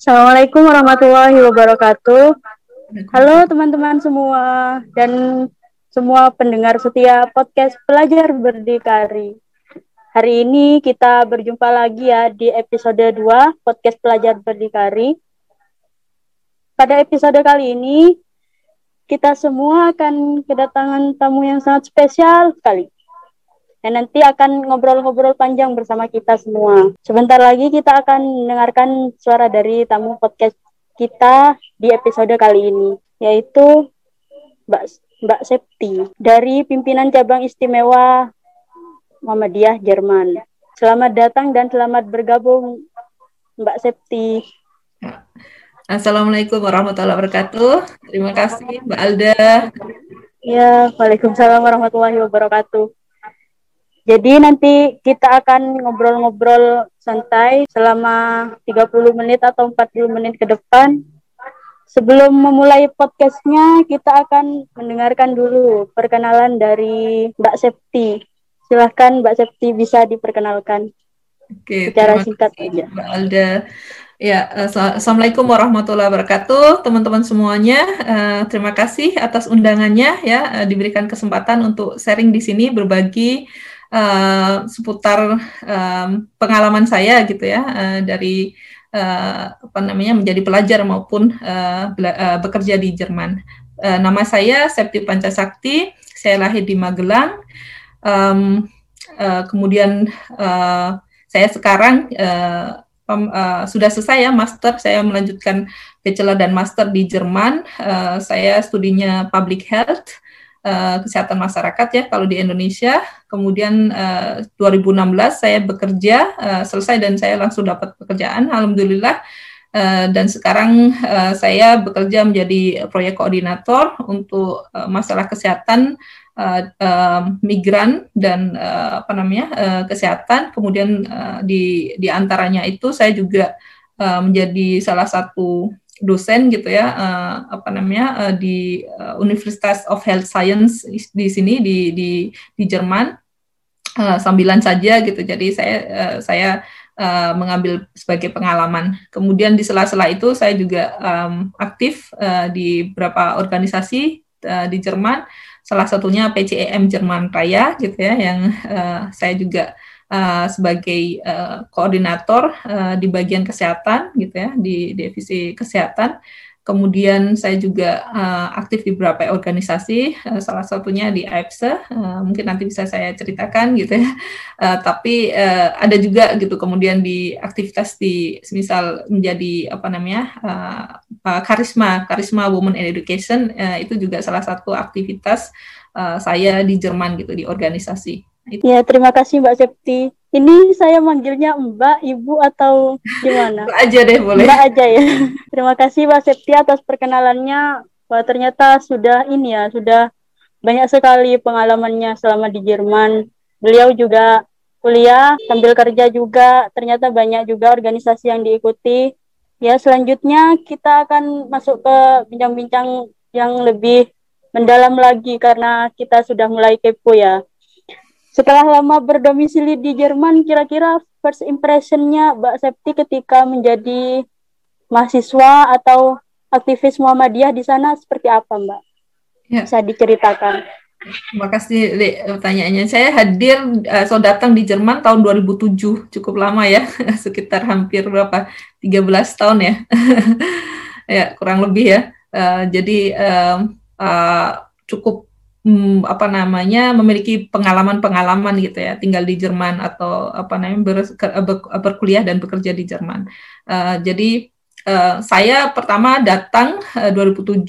Assalamualaikum warahmatullahi wabarakatuh. Halo teman-teman semua dan semua pendengar setia podcast Pelajar Berdikari. Hari ini kita berjumpa lagi ya di episode 2 podcast Pelajar Berdikari. Pada episode kali ini kita semua akan kedatangan tamu yang sangat spesial sekali dan nanti akan ngobrol-ngobrol panjang bersama kita semua. Sebentar lagi kita akan mendengarkan suara dari tamu podcast kita di episode kali ini, yaitu Mbak Mbak Septi dari pimpinan cabang istimewa Muhammadiyah Jerman. Selamat datang dan selamat bergabung Mbak Septi. Assalamualaikum warahmatullahi wabarakatuh. Terima kasih Mbak Alda. Ya, Waalaikumsalam warahmatullahi wabarakatuh. Jadi nanti kita akan ngobrol-ngobrol santai selama 30 menit atau 40 menit ke depan. Sebelum memulai podcastnya, kita akan mendengarkan dulu perkenalan dari Mbak Septi. Silahkan Mbak Septi bisa diperkenalkan. Oke, secara singkat aja. Mbak Alda. Ya, assalamualaikum warahmatullahi wabarakatuh, teman-teman semuanya. Uh, terima kasih atas undangannya ya, uh, diberikan kesempatan untuk sharing di sini berbagi uh, seputar um, pengalaman saya gitu ya uh, dari uh, apa namanya menjadi pelajar maupun uh, uh, bekerja di Jerman. Uh, nama saya Septi Pancasakti, saya lahir di Magelang. Um, uh, kemudian uh, saya sekarang uh, uh, sudah selesai ya master, saya melanjutkan bachelor dan master di Jerman. Uh, saya studinya public health uh, kesehatan masyarakat ya kalau di Indonesia. Kemudian uh, eh, 2016 saya bekerja uh, selesai dan saya langsung dapat pekerjaan. Alhamdulillah. Uh, dan sekarang uh, saya bekerja menjadi proyek koordinator untuk uh, masalah kesehatan uh, uh, migran dan uh, apa namanya uh, kesehatan. Kemudian uh, di di antaranya itu saya juga menjadi salah satu dosen gitu ya uh, apa namanya uh, di uh, Universitas of Health Science di sini di di di Jerman. Uh, sambilan saja gitu. Jadi saya uh, saya uh, mengambil sebagai pengalaman. Kemudian di sela-sela itu saya juga um, aktif uh, di beberapa organisasi uh, di Jerman. Salah satunya PCEM Jerman Raya gitu ya yang uh, saya juga sebagai uh, koordinator uh, di bagian kesehatan gitu ya di divisi kesehatan. Kemudian saya juga uh, aktif di beberapa organisasi, uh, salah satunya di AIPSE, uh, mungkin nanti bisa saya ceritakan gitu ya. Uh, tapi uh, ada juga gitu kemudian di aktivitas di misal menjadi apa namanya karisma, karisma Women in Education uh, itu juga salah satu aktivitas uh, saya di Jerman gitu di organisasi. Ya, terima kasih Mbak Septi. Ini saya manggilnya Mbak, Ibu atau gimana? Mbak aja deh boleh. Mbak aja ya. terima kasih Mbak Septi atas perkenalannya. Wah, ternyata sudah ini ya, sudah banyak sekali pengalamannya selama di Jerman. Beliau juga kuliah sambil kerja juga. Ternyata banyak juga organisasi yang diikuti. Ya, selanjutnya kita akan masuk ke bincang-bincang yang lebih mendalam lagi karena kita sudah mulai kepo ya. Setelah lama berdomisili di Jerman, kira-kira first impressionnya Mbak Septi ketika menjadi mahasiswa atau aktivis Muhammadiyah di sana seperti apa Mbak? Ya. Bisa diceritakan. Terima kasih pertanyaannya. Saya hadir, uh, so datang di Jerman tahun 2007, cukup lama ya, sekitar hampir berapa, 13 tahun ya, ya kurang lebih ya. Uh, jadi uh, uh, cukup hmm, apa namanya memiliki pengalaman-pengalaman gitu ya tinggal di Jerman atau apa namanya ber, ber, berkuliah dan bekerja di Jerman. Uh, jadi uh, saya pertama datang uh, 2007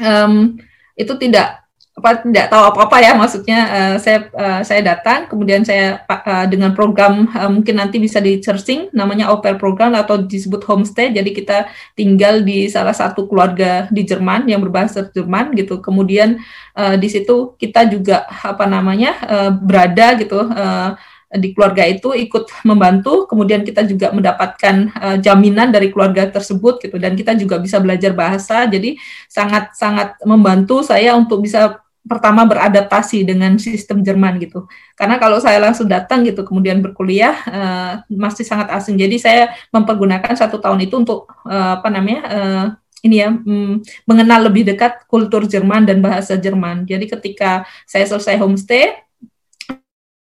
um, itu tidak apa tidak tahu apa-apa ya maksudnya uh, saya uh, saya datang kemudian saya uh, dengan program uh, mungkin nanti bisa di searching namanya pair program atau disebut homestay jadi kita tinggal di salah satu keluarga di Jerman yang berbahasa Jerman gitu. Kemudian uh, di situ kita juga apa namanya uh, berada gitu uh, di keluarga itu ikut membantu. Kemudian kita juga mendapatkan uh, jaminan dari keluarga tersebut gitu. Dan kita juga bisa belajar bahasa jadi sangat sangat membantu saya untuk bisa pertama beradaptasi dengan sistem Jerman gitu. Karena kalau saya langsung datang gitu kemudian berkuliah uh, masih sangat asing. Jadi saya mempergunakan satu tahun itu untuk uh, apa namanya uh, ini ya um, mengenal lebih dekat kultur Jerman dan bahasa Jerman. Jadi ketika saya selesai homestay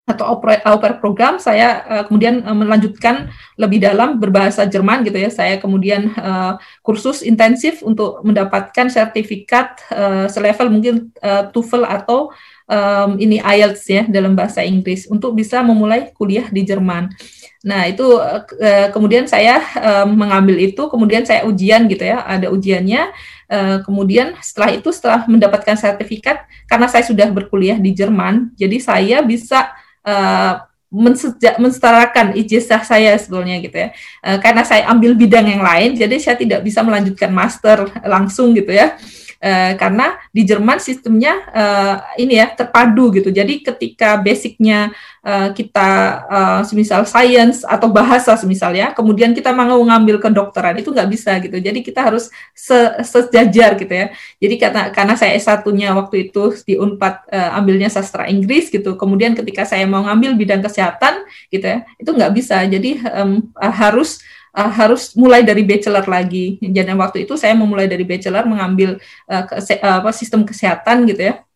atau oper program saya uh, kemudian uh, melanjutkan lebih dalam berbahasa Jerman gitu ya saya kemudian uh, kursus intensif untuk mendapatkan sertifikat uh, selevel mungkin uh, TOEFL atau um, ini IELTS ya dalam bahasa Inggris untuk bisa memulai kuliah di Jerman. Nah itu uh, kemudian saya uh, mengambil itu kemudian saya ujian gitu ya ada ujiannya Uh, kemudian setelah itu setelah mendapatkan sertifikat karena saya sudah berkuliah di Jerman jadi saya bisa uh, mensetarakan ijazah saya sebetulnya gitu ya. Uh, karena saya ambil bidang yang lain, jadi saya tidak bisa melanjutkan master langsung gitu ya. Uh, karena di Jerman sistemnya uh, ini ya terpadu gitu. Jadi ketika basicnya uh, kita uh, semisal science atau bahasa semisal ya, kemudian kita mau ngambil kedokteran itu nggak bisa gitu. Jadi kita harus se sejajar gitu ya. Jadi karena karena saya S1-nya waktu itu di Unpad uh, ambilnya sastra Inggris gitu. Kemudian ketika saya mau ngambil bidang kesehatan gitu ya, itu nggak bisa. Jadi um, harus uh, harus mulai dari bachelor lagi. Jadi waktu itu saya memulai dari bachelor mengambil uh, kese, uh, apa sistem kesehatan gitu ya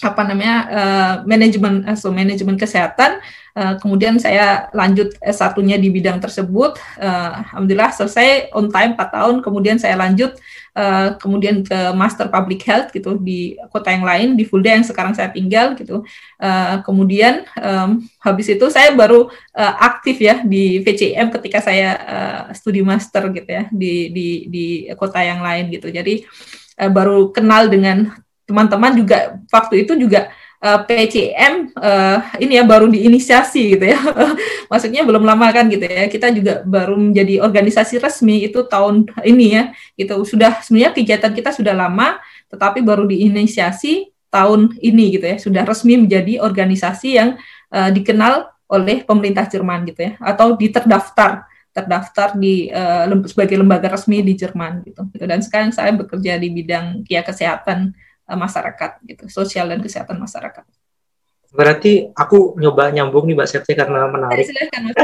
apa namanya uh, manajemen so manajemen kesehatan. Uh, kemudian saya lanjut S1-nya di bidang tersebut. Uh, alhamdulillah selesai on time 4 tahun. Kemudian saya lanjut uh, kemudian ke master public health gitu di kota yang lain di Fulda yang sekarang saya tinggal gitu. Uh, kemudian um, habis itu saya baru uh, aktif ya di VCM ketika saya uh, studi master gitu ya di di di kota yang lain gitu. Jadi baru kenal dengan teman-teman juga waktu itu juga uh, eh, PCM uh, eh, ini ya baru diinisiasi gitu ya. Maksudnya belum lama kan gitu ya. Kita juga baru menjadi organisasi resmi itu tahun ini ya. Gitu sudah sebenarnya kegiatan kita sudah lama tetapi baru diinisiasi tahun ini gitu ya. Sudah resmi menjadi organisasi yang uh, dikenal oleh pemerintah Jerman gitu ya atau diterdaftar terdaftar di uh, sebagai lembaga resmi di Jerman gitu. Dan sekarang saya bekerja di bidang kia kesehatan Eh, masyarakat gitu, sosial dan kesehatan masyarakat. Berarti aku nyoba nyambung nih Mbak Septi karena menarik.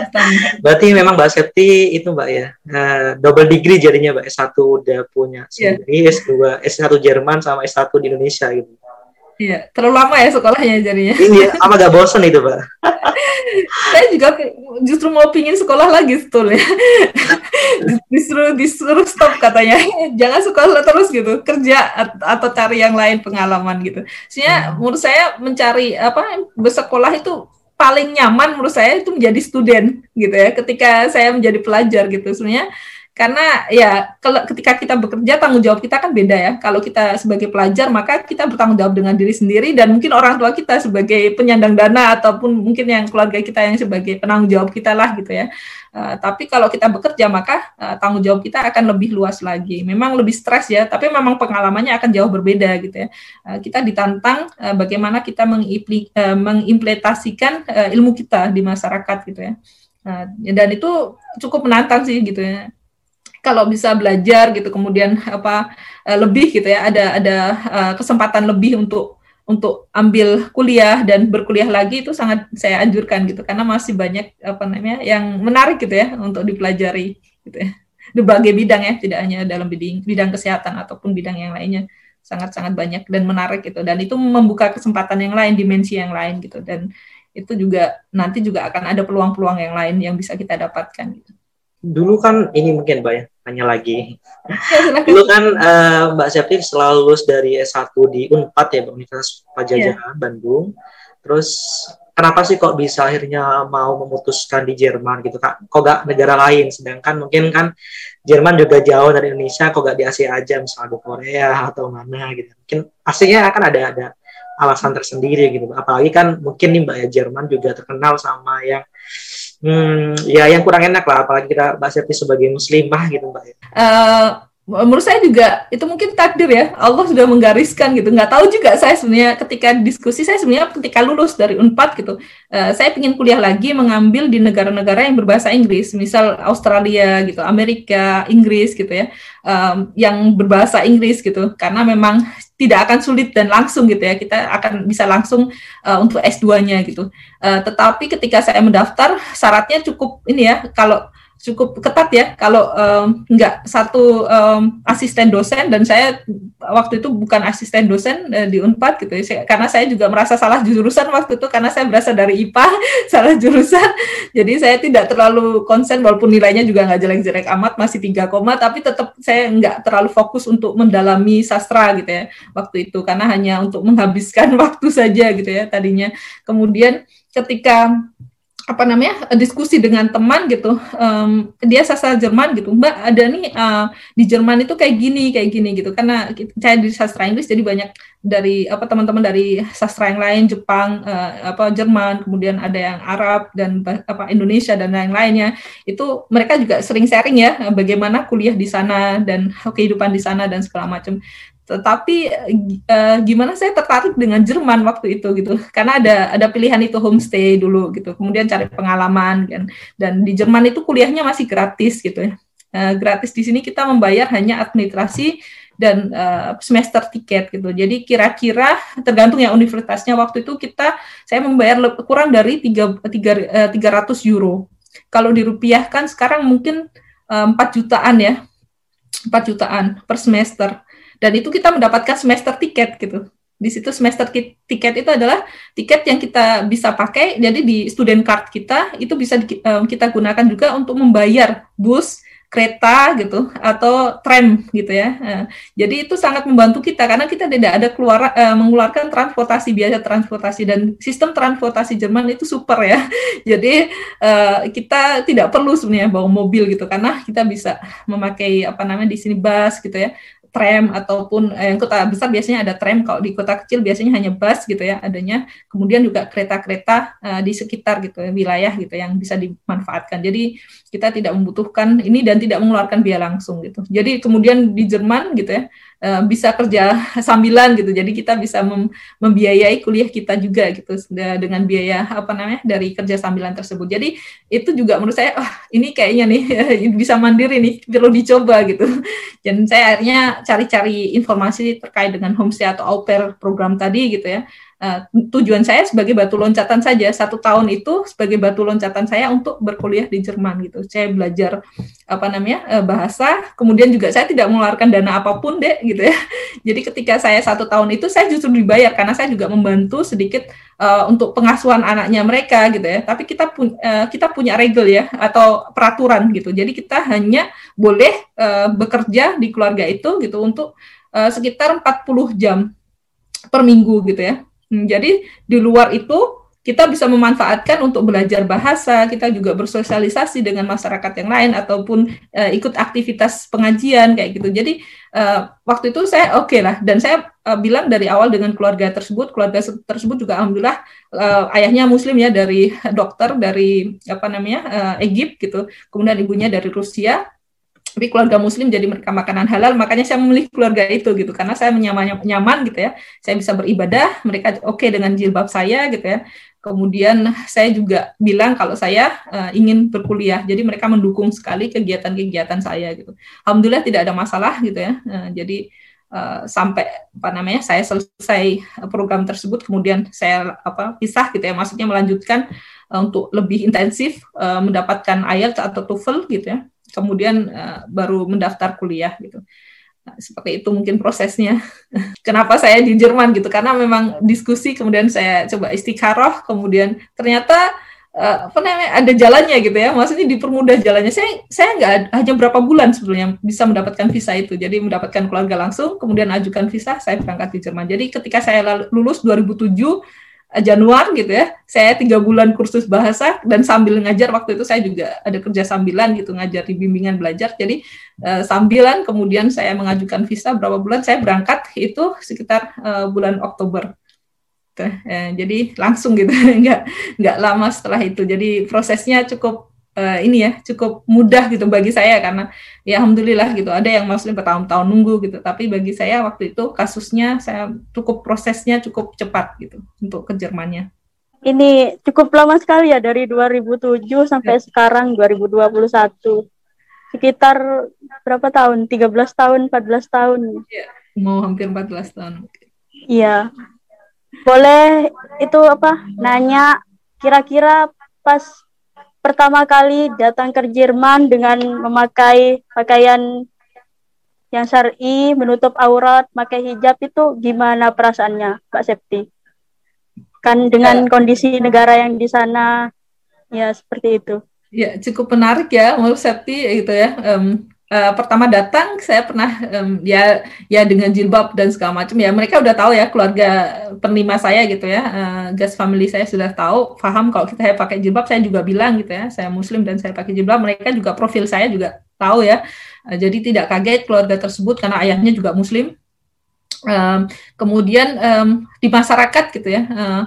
Berarti memang Mbak Septi itu Mbak ya, uh, double degree jadinya Mbak S1 udah punya iya. sendiri, yeah. S2, S1 Jerman sama S1 di Indonesia gitu. Iya, terlalu lama ya sekolahnya jadinya. Iya, ama gak bosan itu, Pak. Saya juga justru mau pingin sekolah lagi sebetulnya. disuruh disuruh stop katanya. Jangan sekolah terus gitu, kerja atau cari yang lain pengalaman gitu. Sebenarnya hmm. menurut saya mencari apa bersekolah itu paling nyaman menurut saya itu menjadi student gitu ya. Ketika saya menjadi pelajar gitu. Sebenarnya karena ya kalau ketika kita bekerja tanggung jawab kita kan beda ya. Kalau kita sebagai pelajar maka kita bertanggung jawab dengan diri sendiri dan mungkin orang tua kita sebagai penyandang dana ataupun mungkin yang keluarga kita yang sebagai penanggung jawab kita lah gitu ya. Uh, tapi kalau kita bekerja maka uh, tanggung jawab kita akan lebih luas lagi. Memang lebih stres ya tapi memang pengalamannya akan jauh berbeda gitu ya. Uh, kita ditantang uh, bagaimana kita mengimpli, uh, mengimplementasikan uh, ilmu kita di masyarakat gitu ya. Uh, dan itu cukup menantang sih gitu ya kalau bisa belajar gitu kemudian apa uh, lebih gitu ya ada ada uh, kesempatan lebih untuk untuk ambil kuliah dan berkuliah lagi itu sangat saya anjurkan gitu. Karena masih banyak apa namanya yang menarik gitu ya untuk dipelajari gitu ya. Di berbagai bidang ya tidak hanya dalam bidang bidang kesehatan ataupun bidang yang lainnya. Sangat-sangat banyak dan menarik gitu. Dan itu membuka kesempatan yang lain dimensi yang lain gitu. Dan itu juga nanti juga akan ada peluang-peluang yang lain yang bisa kita dapatkan gitu dulu kan ini mungkin Mbak ya, tanya lagi. dulu kan uh, Mbak Septi setelah lulus dari S1 di Unpad ya, Universitas Pajajaran yeah. Bandung. Terus kenapa sih kok bisa akhirnya mau memutuskan di Jerman gitu Kak? Kok gak negara lain? Sedangkan mungkin kan Jerman juga jauh dari Indonesia, kok gak di Asia aja misalnya di Korea atau mana gitu. Mungkin pastinya akan ada ada alasan tersendiri gitu. Apalagi kan mungkin nih Mbak ya Jerman juga terkenal sama yang hmm, ya yang kurang enak lah apalagi kita Mbak Septi sebagai muslimah gitu Mbak. Uh, menurut saya juga itu mungkin takdir ya. Allah sudah menggariskan gitu. Nggak tahu juga saya sebenarnya ketika diskusi saya sebenarnya ketika lulus dari Unpad gitu uh, saya ingin kuliah lagi mengambil di negara-negara yang berbahasa Inggris misal Australia gitu Amerika Inggris gitu ya um, yang berbahasa Inggris gitu. Karena memang tidak akan sulit dan langsung gitu ya kita akan bisa langsung uh, untuk S2-nya gitu. Uh, tetapi ketika saya mendaftar syaratnya cukup ini ya kalau cukup ketat ya kalau um, nggak satu um, asisten dosen dan saya waktu itu bukan asisten dosen uh, di Unpad gitu ya. Karena saya juga merasa salah jurusan waktu itu karena saya berasal dari IPA salah jurusan. Jadi saya tidak terlalu konsen walaupun nilainya juga nggak jelek-jelek amat masih tiga koma tapi tetap saya nggak terlalu fokus untuk mendalami sastra gitu ya waktu itu. Karena hanya untuk menghabiskan waktu saja gitu ya tadinya. Kemudian ketika apa namanya diskusi dengan teman gitu um, dia sastra Jerman gitu mbak ada nih uh, di Jerman itu kayak gini kayak gini gitu. Karena saya di sastra Inggris jadi banyak dari apa teman-teman dari sastra yang lain Jepang uh, apa Jerman kemudian ada yang Arab dan apa Indonesia dan lain lainnya. Itu mereka juga sering sharing ya bagaimana kuliah di sana dan kehidupan di sana dan segala macam tetapi uh, gimana saya tertarik dengan Jerman waktu itu gitu. Karena ada ada pilihan itu homestay dulu gitu. Kemudian cari pengalaman kan. Dan di Jerman itu kuliahnya masih gratis gitu ya. Uh, gratis di sini kita membayar hanya administrasi dan uh, semester tiket gitu. Jadi kira-kira tergantung ya universitasnya waktu itu kita saya membayar kurang dari tiga tiga ratus euro. Kalau dirupiahkan sekarang mungkin empat jutaan ya. 4 jutaan per semester dan itu kita mendapatkan semester tiket gitu di situ semester tiket itu adalah tiket yang kita bisa pakai jadi di student card kita itu bisa di, um, kita gunakan juga untuk membayar bus kereta gitu atau tram gitu ya. Nah, jadi itu sangat membantu kita karena kita tidak ada keluar uh, mengeluarkan transportasi biasa transportasi dan sistem transportasi Jerman itu super ya. Jadi uh, kita tidak perlu sebenarnya bawa mobil gitu karena kita bisa memakai apa namanya di sini bus gitu ya tram ataupun eh, yang kota besar biasanya ada tram. Kalau di kota kecil biasanya hanya bus gitu ya adanya. Kemudian juga kereta-kereta uh, di sekitar gitu ya, wilayah gitu yang bisa dimanfaatkan. Jadi kita tidak membutuhkan ini dan tidak mengeluarkan biaya langsung gitu. Jadi kemudian di Jerman gitu ya uh, bisa kerja sambilan gitu. Jadi kita bisa mem membiayai kuliah kita juga gitu dengan biaya apa namanya dari kerja sambilan tersebut. Jadi itu juga menurut saya oh, ini kayaknya nih bisa mandiri nih perlu dicoba gitu. Dan saya akhirnya cari-cari informasi terkait dengan homestay atau au pair program tadi gitu ya. Uh, tujuan saya sebagai batu loncatan saja satu tahun itu sebagai batu loncatan saya untuk berkuliah di Jerman gitu. Saya belajar apa namanya uh, bahasa, kemudian juga saya tidak mengeluarkan dana apa pun deh gitu ya. Jadi ketika saya satu tahun itu saya justru dibayar karena saya juga membantu sedikit uh, untuk pengasuhan anaknya mereka gitu ya. Tapi kita pun uh, kita punya regel ya atau peraturan gitu. Jadi kita hanya boleh uh, bekerja di keluarga itu gitu untuk uh, sekitar 40 jam per minggu gitu ya. Hmm, jadi di luar itu kita bisa memanfaatkan untuk belajar bahasa, kita juga bersosialisasi dengan masyarakat yang lain ataupun uh, ikut aktivitas pengajian kayak gitu. Jadi uh, waktu itu saya oke okay lah. Dan saya uh, bilang dari awal dengan keluarga tersebut, keluarga tersebut juga alhamdulillah uh, ayahnya muslim ya dari dokter dari apa namanya uh, Egypt gitu, kemudian ibunya dari Rusia tapi keluarga muslim jadi mereka makanan halal makanya saya memilih keluarga itu gitu. Karena saya nyaman nyaman gitu ya. Saya bisa beribadah mereka oke okay dengan jilbab saya gitu ya. Kemudian saya juga bilang kalau saya uh, ingin berkuliah. Jadi mereka mendukung sekali kegiatan-kegiatan saya gitu. Alhamdulillah tidak ada masalah gitu ya. Uh, jadi uh, sampai apa namanya saya selesai program tersebut kemudian saya apa pisah gitu ya. Maksudnya melanjutkan untuk lebih intensif uh, mendapatkan IELTS atau TOEFL gitu ya kemudian uh, baru mendaftar kuliah gitu. Nah, seperti itu mungkin prosesnya. Kenapa saya di Jerman gitu? Karena memang diskusi, kemudian saya coba istikharah, kemudian ternyata uh, apa namanya ada jalannya gitu ya. Maksudnya dipermudah jalannya. Saya saya nggak hanya berapa bulan sebetulnya bisa mendapatkan visa itu. Jadi mendapatkan keluarga langsung, kemudian ajukan visa, saya berangkat di Jerman. Jadi ketika saya lulus 2007 Eh, Januari gitu ya, saya tiga bulan kursus bahasa dan sambil ngajar waktu itu saya juga ada kerja sambilan gitu ngajar di bimbingan belajar. Jadi uh, sambilan kemudian saya mengajukan visa berapa bulan saya berangkat itu sekitar uh, bulan Oktober. Tuh, jadi langsung gitu, nggak nggak lama setelah itu. Jadi prosesnya cukup uh, ini ya cukup mudah gitu bagi saya karena ya alhamdulillah gitu ada yang muslim bertahun-tahun nunggu gitu tapi bagi saya waktu itu kasusnya saya cukup prosesnya cukup cepat gitu untuk ke Jermannya. Ini cukup lama sekali ya dari 2007 sampai ya. sekarang 2021. Sekitar berapa tahun? 13 tahun, 14 tahun. Ya. mau hampir 14 tahun. Iya. Boleh itu apa? Nanya kira-kira pas pertama kali datang ke Jerman dengan memakai pakaian yang syar'i, menutup aurat, pakai hijab itu gimana perasaannya, Pak Septi? Kan dengan ya. kondisi negara yang di sana ya seperti itu. Ya, cukup menarik ya menurut Septi gitu ya. Um, uh, pertama datang saya pernah um, ya ya dengan jilbab dan segala macam. Ya mereka udah tahu ya keluarga penerima saya gitu ya. Uh, gas family saya sudah tahu paham kalau kita pakai jilbab saya juga bilang gitu ya. Saya muslim dan saya pakai jilbab mereka juga profil saya juga tahu ya. Uh, jadi tidak kaget keluarga tersebut karena ayahnya juga muslim. Um, kemudian um, di masyarakat gitu ya. Uh,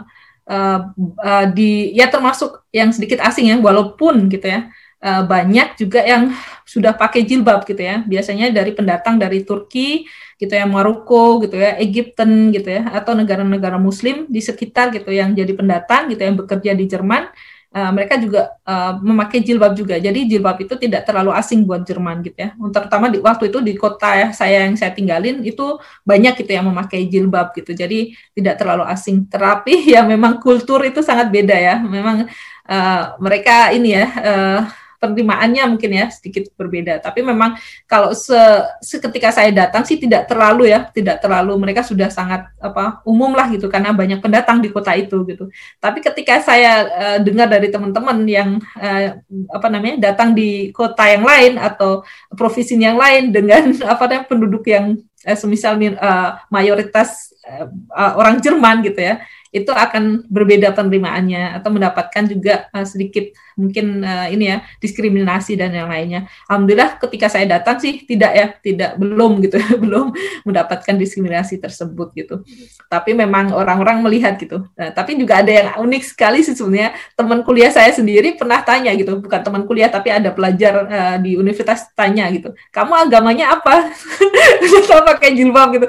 uh, uh, di ya termasuk yang sedikit asing ya walaupun gitu ya uh, banyak juga yang sudah pakai jilbab gitu ya. Biasanya dari pendatang dari Turki gitu ya, Maroko gitu ya, Egypten gitu ya, atau negara-negara Muslim di sekitar gitu yang jadi pendatang gitu yang bekerja di Jerman. Uh, mereka juga uh, memakai jilbab juga. Jadi jilbab itu tidak terlalu asing buat Jerman gitu ya. Terutama di waktu itu di kota ya, saya yang saya tinggalin itu banyak gitu yang memakai jilbab gitu. Jadi tidak terlalu asing. Terapi ya memang kultur itu sangat beda ya. Memang uh, mereka ini ya uh, penerimaannya mungkin ya sedikit berbeda. Tapi memang kalau se seketika saya datang sih tidak terlalu ya, tidak terlalu mereka sudah sangat apa umum lah gitu karena banyak pendatang di kota itu gitu. Tapi ketika saya uh, dengar dari teman-teman yang uh, apa namanya datang di kota yang lain atau provinsi yang lain dengan apa namanya penduduk yang uh, semisal uh, mayoritas uh, orang Jerman gitu ya itu akan berbeda penerimaannya atau mendapatkan juga uh, sedikit mungkin uh, ini ya diskriminasi dan yang lainnya. Alhamdulillah ketika saya datang sih tidak ya, tidak belum gitu, belum mendapatkan diskriminasi tersebut gitu. Tapi memang orang-orang melihat gitu. Nah, tapi juga ada yang unik sekali sih sebenarnya teman kuliah saya sendiri pernah tanya gitu, bukan teman kuliah tapi ada pelajar uh, di universitas tanya gitu, kamu agamanya apa? Kita pakai jilbab gitu.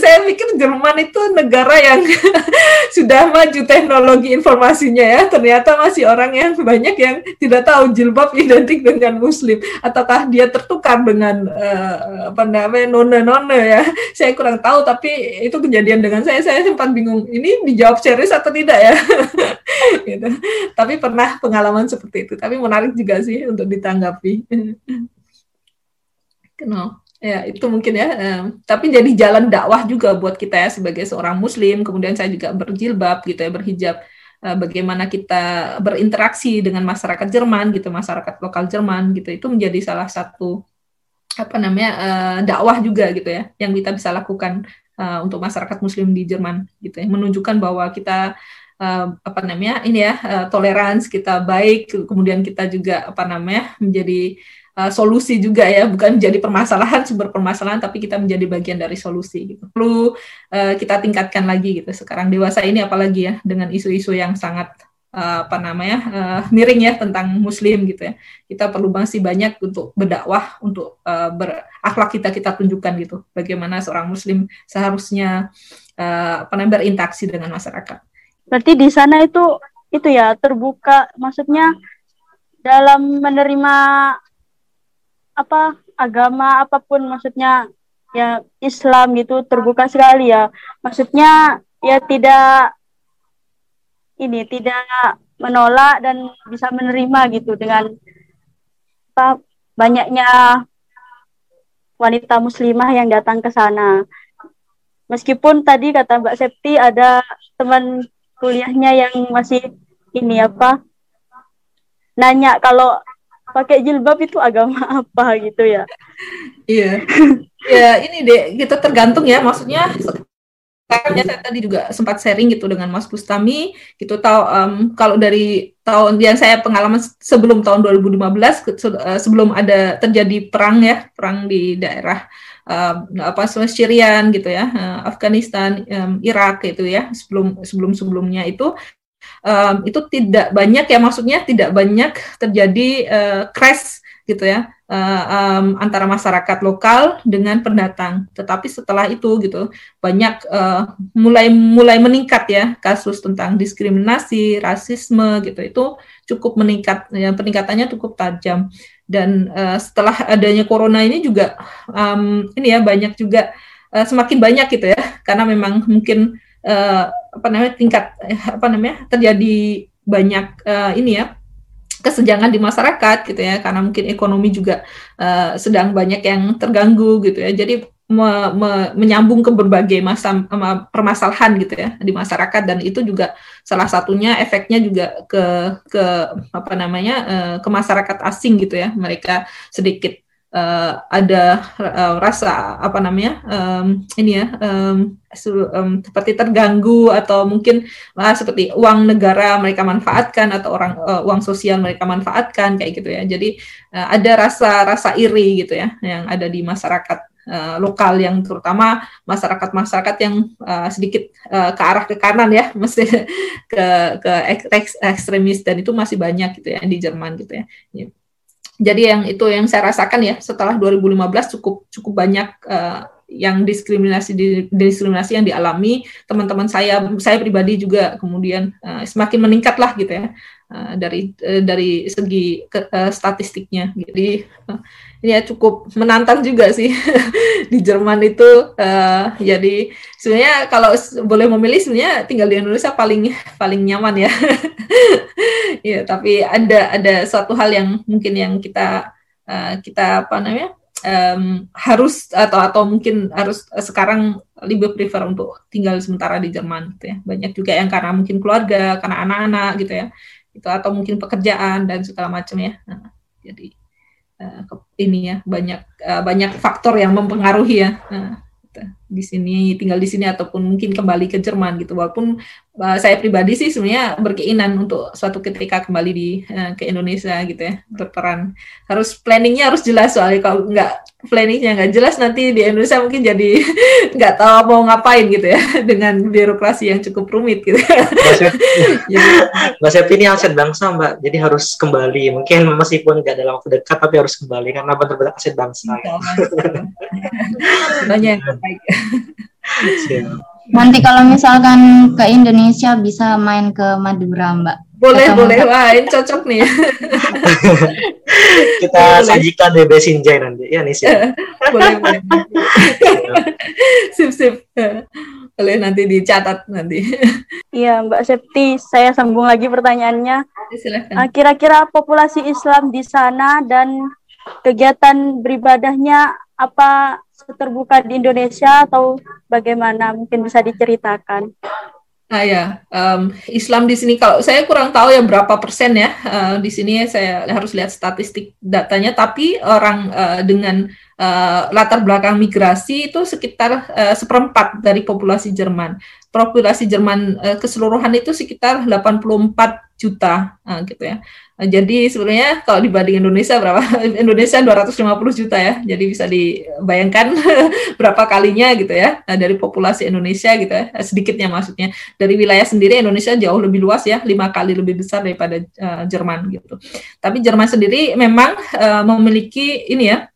Saya pikir Jerman itu negara yang sudah maju teknologi informasinya ya, ternyata masih orang yang banyak yang tidak tahu jilbab identik dengan muslim ataukah dia tertukar dengan uh, apa namanya nona-nona ya. Saya kurang tahu tapi itu kejadian dengan saya. Saya sempat bingung ini dijawab serius atau tidak ya. gitu. Tapi pernah pengalaman seperti itu. Tapi menarik juga sih untuk ditanggapi. Kenal ya itu mungkin ya. Tapi jadi jalan dakwah juga buat kita ya sebagai seorang muslim. Kemudian saya juga berjilbab gitu ya berhijab. Uh, bagaimana kita berinteraksi dengan masyarakat Jerman gitu masyarakat lokal Jerman gitu. Itu menjadi salah satu apa namanya uh, dakwah juga gitu ya yang kita bisa lakukan uh, untuk masyarakat muslim di Jerman gitu ya. Menunjukkan bahwa kita apa namanya ini ya toleransi kita baik. Kemudian kita juga apa namanya menjadi uh, solusi juga ya, bukan jadi permasalahan sumber permasalahan, tapi kita menjadi bagian dari solusi gitu. Perlu uh, kita tingkatkan lagi gitu. Sekarang dewasa ini apalagi ya dengan isu-isu yang sangat uh, apa namanya uh, miring ya tentang Muslim gitu ya. Kita perlu masih banyak untuk berdakwah, untuk uh, berakhlak kita kita tunjukkan gitu. Bagaimana seorang Muslim seharusnya uh, apa namanya berinteraksi dengan masyarakat. Berarti di sana itu itu ya terbuka, maksudnya dalam menerima apa agama apa pun maksudnya ya Islam gitu terbuka sekali ya. Maksudnya ya tidak ini tidak menolak dan bisa menerima gitu dengan apa banyaknya wanita muslimah yang datang ke sana. Meskipun tadi kata Mbak Septi ada teman kuliahnya yang masih ini apa nanya kalau pakai jilbab itu agama apa gitu ya? Iya. Ya ini deh kita tergantung ya. Maksudnya Kayaknya saya tadi juga sempat sharing gitu dengan Mas Bustami. Gitu tahu um, kalau dari tahun yang saya pengalaman sebelum tahun 2015 uh, sebelum ada terjadi perang ya perang di daerah uh, apa Syrian gitu ya uh, Afghanistan um, Irak gitu ya sebelum sebelum sebelumnya itu um, itu tidak banyak ya maksudnya tidak banyak terjadi uh, crash gitu ya uh, um, antara masyarakat lokal dengan pendatang. Tetapi setelah itu gitu banyak uh, mulai mulai meningkat ya kasus tentang diskriminasi, rasisme gitu itu cukup meningkat ya peningkatannya cukup tajam dan uh, setelah adanya corona ini juga um, ini ya banyak juga uh, semakin banyak gitu ya karena memang mungkin uh, apa namanya tingkat apa namanya terjadi banyak uh, ini ya kesenjangan di masyarakat gitu ya karena mungkin ekonomi juga uh, sedang banyak yang terganggu gitu ya. Jadi me, me, menyambung ke berbagai masa permasalahan gitu ya di masyarakat. Dan itu juga salah satunya efeknya juga ke ke apa namanya uh, ke masyarakat asing gitu ya. Mereka sedikit uh, ada uh, rasa apa namanya um, ini ya um, um, seperti terganggu atau mungkin uh, seperti uang negara mereka manfaatkan atau orang uh, uang sosial mereka manfaatkan kayak gitu ya jadi uh, ada rasa rasa iri gitu ya yang ada di masyarakat uh, lokal yang terutama masyarakat-masyarakat yang uh, sedikit uh, ke arah ke kanan ya, mesti ke ke ek, ekstremis dan itu masih banyak gitu ya di Jerman gitu ya. Jadi yang itu yang saya rasakan ya setelah 2015 cukup cukup banyak uh, yang diskriminasi diskriminasi yang dialami. Teman-teman saya saya pribadi juga kemudian uh, semakin meningkat lah gitu ya uh, dari uh, dari segi ke, uh, statistiknya. Jadi uh, ya cukup menantang juga sih. Di Jerman itu uh, jadi sebenarnya kalau boleh memilih sebenarnya tinggal di Indonesia paling paling nyaman ya ya tapi ada ada suatu hal yang mungkin yang kita uh, kita apa namanya um, harus atau atau mungkin harus sekarang lebih prefer untuk tinggal sementara di Jerman gitu ya. Banyak juga yang karena mungkin keluarga karena anak-anak gitu ya. Itu atau mungkin pekerjaan dan segala macam ya. Nah, jadi uh, ini ya banyak uh, banyak faktor yang mempengaruhi ya. Uh, di sini tinggal di sini ataupun mungkin kembali ke Jerman gitu. Walaupun uh, saya pribadi sih sebenarnya berkeinginan untuk suatu ketika kembali di uh, ke Indonesia gitu ya berperan. Harus planningnya harus jelas soalnya. Kalau nggak planningnya nggak jelas nanti di Indonesia mungkin jadi nggak tahu mau ngapain gitu ya dengan birokrasi yang cukup rumit gitu. Mbak Septi ini aset bangsa Mbak. Jadi harus kembali. Mungkin meskipun nggak dalam waktu dekat tapi harus kembali karena benar-benar aset bangsa. Banyak baik Nanti kalau misalkan ke Indonesia bisa main ke Madura, Mbak. Boleh, Ketemu boleh. Wah, ini cocok nih. Kita boleh. sajikan di Besinjai nanti. Ya, nih sih. boleh, boleh. sip, sip. Boleh nanti dicatat nanti. Iya, Mbak Septi, saya sambung lagi pertanyaannya. Silahkan. Kira-kira populasi Islam di sana dan kegiatan beribadahnya apa terbuka di Indonesia atau bagaimana? Mungkin bisa diceritakan. Nah ya, um, Islam di sini kalau saya kurang tahu ya berapa persen ya uh, di sini saya harus lihat statistik datanya. Tapi orang uh, dengan uh, latar belakang migrasi itu sekitar uh, seperempat dari populasi Jerman. Populasi Jerman uh, keseluruhan itu sekitar 84 juta uh, gitu ya. Uh, jadi sebenarnya kalau dibanding Indonesia berapa? Indonesia 250 juta ya. Jadi bisa dibayangkan berapa kalinya gitu ya uh, dari populasi Indonesia gitu ya. Uh, sedikitnya maksudnya. Dari wilayah sendiri Indonesia jauh lebih luas ya, lima kali lebih besar daripada uh, Jerman gitu. Tapi Jerman sendiri memang uh, memiliki ini ya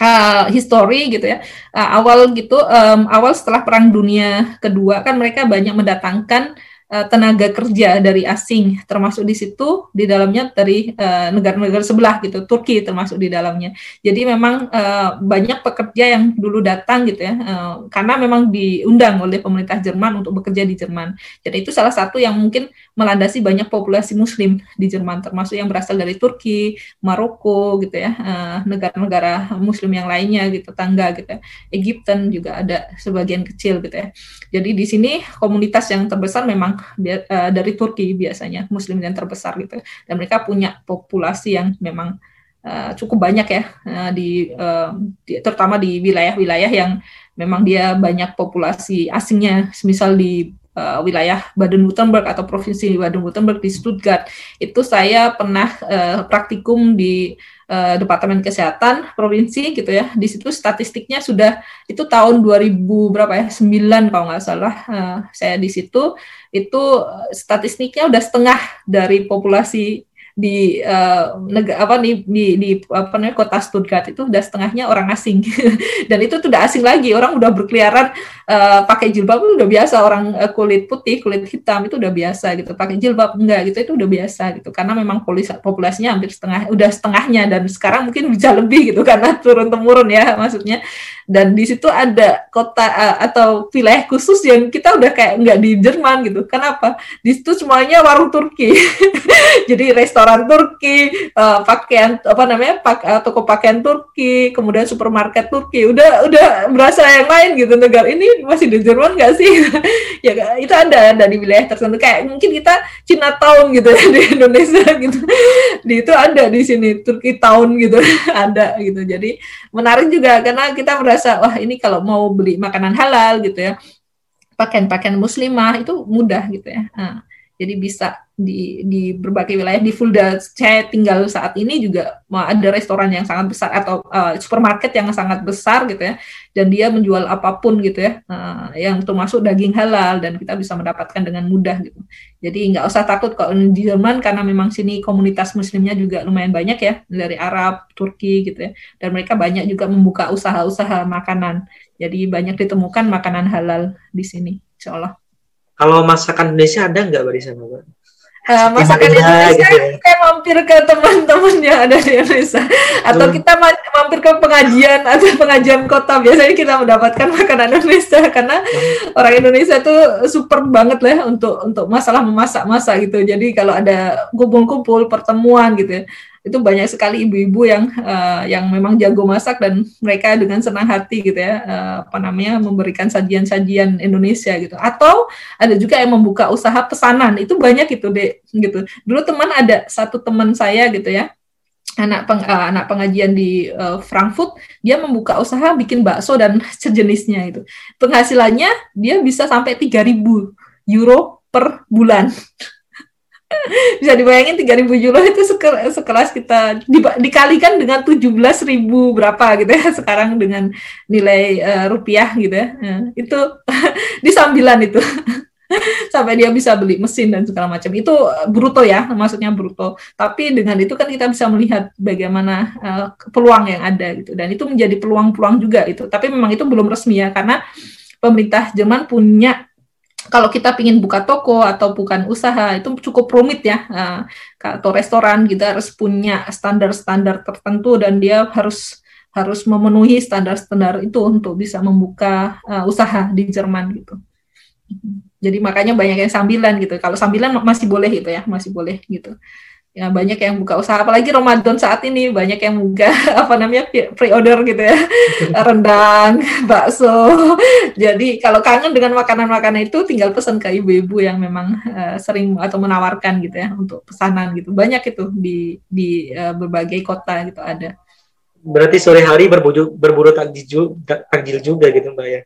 uh, history gitu ya uh, awal gitu um, awal setelah perang dunia kedua kan mereka banyak mendatangkan Eh, tenaga kerja dari asing termasuk di situ di dalamnya dari eh, negara-negara uh, sebelah gitu Turki termasuk di dalamnya. Jadi memang uh, banyak pekerja yang dulu datang gitu ya uh, karena memang diundang oleh pemerintah Jerman untuk bekerja di Jerman. Jadi itu salah satu yang mungkin melandasi banyak populasi Muslim di Jerman termasuk yang berasal dari Turki Maroko gitu ya negara-negara uh, Muslim yang lainnya gitu tangga gitu ya. Egypten juga ada sebagian kecil gitu ya. Jadi di sini komunitas yang terbesar memang uh, dari Turki biasanya Muslim yang terbesar gitu dan mereka punya populasi yang memang uh, cukup banyak ya uh, di, uh, di terutama di wilayah-wilayah yang memang dia banyak populasi asingnya. Misal di uh, wilayah Baden-Württemberg atau provinsi Baden-Württemberg di Stuttgart. Itu saya pernah uh, praktikum di uh, Departemen Kesehatan provinsi gitu ya. Di situ statistiknya sudah itu tahun 2000 berapa ya? 9 kalau nggak salah. Uh, saya di situ itu statistiknya udah setengah dari populasi di uh, negara apa nih di, di apa namanya kota Stuttgart itu udah setengahnya orang asing. Dan itu tuh asing lagi. Orang udah berkeliaran uh, pakai jilbab itu udah biasa. Orang uh, kulit putih kulit hitam itu udah biasa gitu. Pakai jilbab enggak gitu itu udah biasa gitu. Karena memang populasinya hampir setengah udah setengahnya. Dan sekarang mungkin bisa lebih gitu karena turun temurun ya maksudnya dan di situ ada kota uh, atau wilayah khusus yang kita udah kayak nggak di Jerman gitu. Kenapa? Di situ semuanya warung Turki. Jadi restoran Turki, uh, pakaian apa namanya? Pak, uh, toko pakaian Turki, kemudian supermarket Turki. Udah udah berasa yang lain gitu negara ini masih di Jerman nggak sih? ya itu ada di wilayah tertentu kayak mungkin kita Cina Town gitu ya di Indonesia gitu. Di itu ada di sini Turki Town gitu ada gitu. Jadi menarik juga karena kita merasa merasa wah ini kalau mau beli makanan halal gitu ya. Pakaian-pakaian muslimah itu mudah gitu ya. Nah, jadi bisa di di berbagai wilayah di Fulda saya tinggal saat ini juga ada restoran yang sangat besar atau uh, supermarket yang sangat besar gitu ya. Dan dia menjual apa pun gitu ya. Uh, yang termasuk daging halal dan kita bisa mendapatkan dengan mudah gitu. Jadi nggak usah takut kalau di Jerman karena memang sini komunitas muslimnya juga lumayan banyak ya dari Arab Turki gitu ya. Dan mereka banyak juga membuka usaha-usaha makanan. Jadi banyak ditemukan makanan halal di sini insya Allah kalau masakan Indonesia ada nggak Mbak? Uh, masakan Indonesia gitu ya. kayak mampir ke teman-teman yang ada di Indonesia. Atau kita mampir ke pengajian atau pengajian kota. Biasanya kita mendapatkan makanan Indonesia karena orang Indonesia tuh super banget lah untuk untuk masalah memasak-masak gitu. Jadi kalau ada kumpul-kumpul pertemuan gitu ya itu banyak sekali ibu-ibu yang uh, yang memang jago masak dan mereka dengan senang hati gitu ya uh, apa namanya memberikan sajian-sajian Indonesia gitu. Atau ada juga yang membuka usaha pesanan. Itu banyak itu deh gitu. Dulu teman ada satu teman saya gitu ya anak peng, uh, anak pengajian di uh, Frankfurt dia membuka usaha bikin bakso dan sejenisnya itu penghasilannya dia bisa sampai 3000 euro per bulan bisa dibayangin 3000 euro itu sekelas, kita di, dikalikan dengan 17.000 berapa gitu ya sekarang dengan nilai uh, rupiah gitu ya. Uh, itu di sambilan itu. Sampai dia bisa beli mesin dan segala macam. Itu bruto ya maksudnya bruto. Tapi dengan itu kan kita bisa melihat bagaimana uh, peluang yang ada gitu. Dan itu menjadi peluang-peluang juga itu tapi memang itu belum resmi ya karena pemerintah Jerman punya kalau kita ingin buka toko atau bukan usaha itu cukup rumit ya uh, atau restoran kita harus punya standar-standar tertentu dan dia harus harus memenuhi standar-standar itu untuk bisa membuka uh, usaha di Jerman gitu. Jadi makanya banyak yang sambilan gitu. Kalau sambilan masih boleh gitu ya, masih boleh gitu ya banyak yang buka usaha apalagi Ramadan saat ini banyak yang buka apa namanya pre-order gitu ya. Rendang bakso. Jadi kalau kangen dengan makanan-makanan itu tinggal pesan ke ibu-ibu yang memang uh, sering atau menawarkan gitu ya untuk pesanan gitu. Banyak itu di di uh, berbagai kota gitu ada. Berarti sore hari berburu berburu takjil takjil juga gitu mbak ya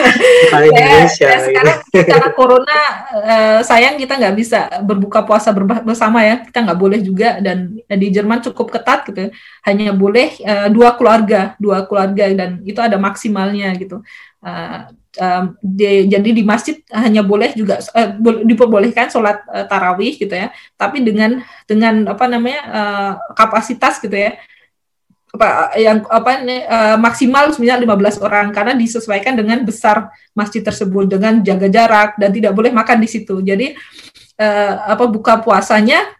ya, Indonesia. Ya, sekarang karena corona uh, sayang kita nggak bisa berbuka puasa bersama ya. Kita nggak boleh juga dan di Jerman cukup ketat gitu. Hanya boleh uh, dua keluarga, dua keluarga dan itu ada maksimalnya gitu. Uh, um, di, jadi di masjid hanya boleh juga uh, diperbolehkan sholat uh, tarawih gitu ya. Tapi dengan dengan apa namanya uh, kapasitas gitu ya apa yang apa uh, maksimal sebenarnya 15 orang karena disesuaikan dengan besar masjid tersebut dengan jaga jarak dan tidak boleh makan di situ. Jadi uh, apa buka puasanya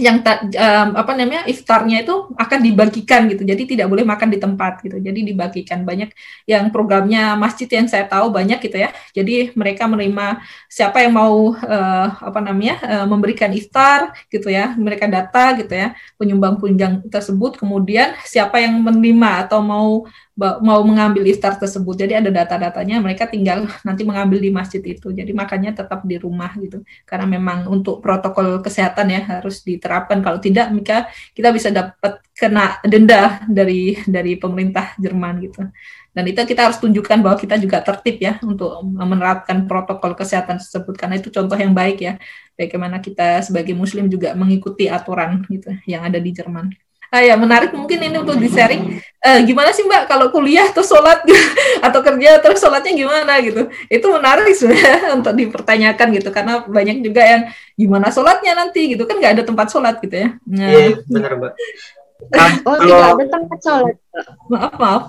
yang um, apa namanya iftarnya itu akan dibagikan gitu. Jadi tidak boleh makan di tempat gitu. Jadi dibagikan. Banyak yang programnya masjid yang saya tahu banyak gitu ya. Jadi mereka menerima siapa yang mau uh, apa namanya uh, memberikan iftar gitu ya. Mereka data gitu ya penyumbang penyumbang tersebut. Kemudian siapa yang menerima atau mau mau mengambil iftar tersebut. Jadi ada data-datanya, mereka tinggal nanti mengambil di masjid itu. Jadi makanya tetap di rumah gitu. Karena memang untuk protokol kesehatan ya harus diterapkan. Kalau tidak, maka kita bisa dapat kena denda dari dari pemerintah Jerman gitu. Dan itu kita harus tunjukkan bahwa kita juga tertib ya untuk menerapkan protokol kesehatan tersebut karena itu contoh yang baik ya. Bagaimana kita sebagai muslim juga mengikuti aturan gitu yang ada di Jerman. Ah, ya menarik mungkin ini untuk di sharing. Uh, gimana sih Mbak kalau kuliah terus sholat atau kerja terus sholatnya gimana gitu? Itu menarik sebenarnya untuk dipertanyakan gitu karena banyak juga yang gimana sholatnya nanti gitu kan nggak ada tempat sholat gitu ya. Nah, iya yeah, benar Mbak. Nah, oh kalau... tidak ada tempat sholat. Maaf maaf.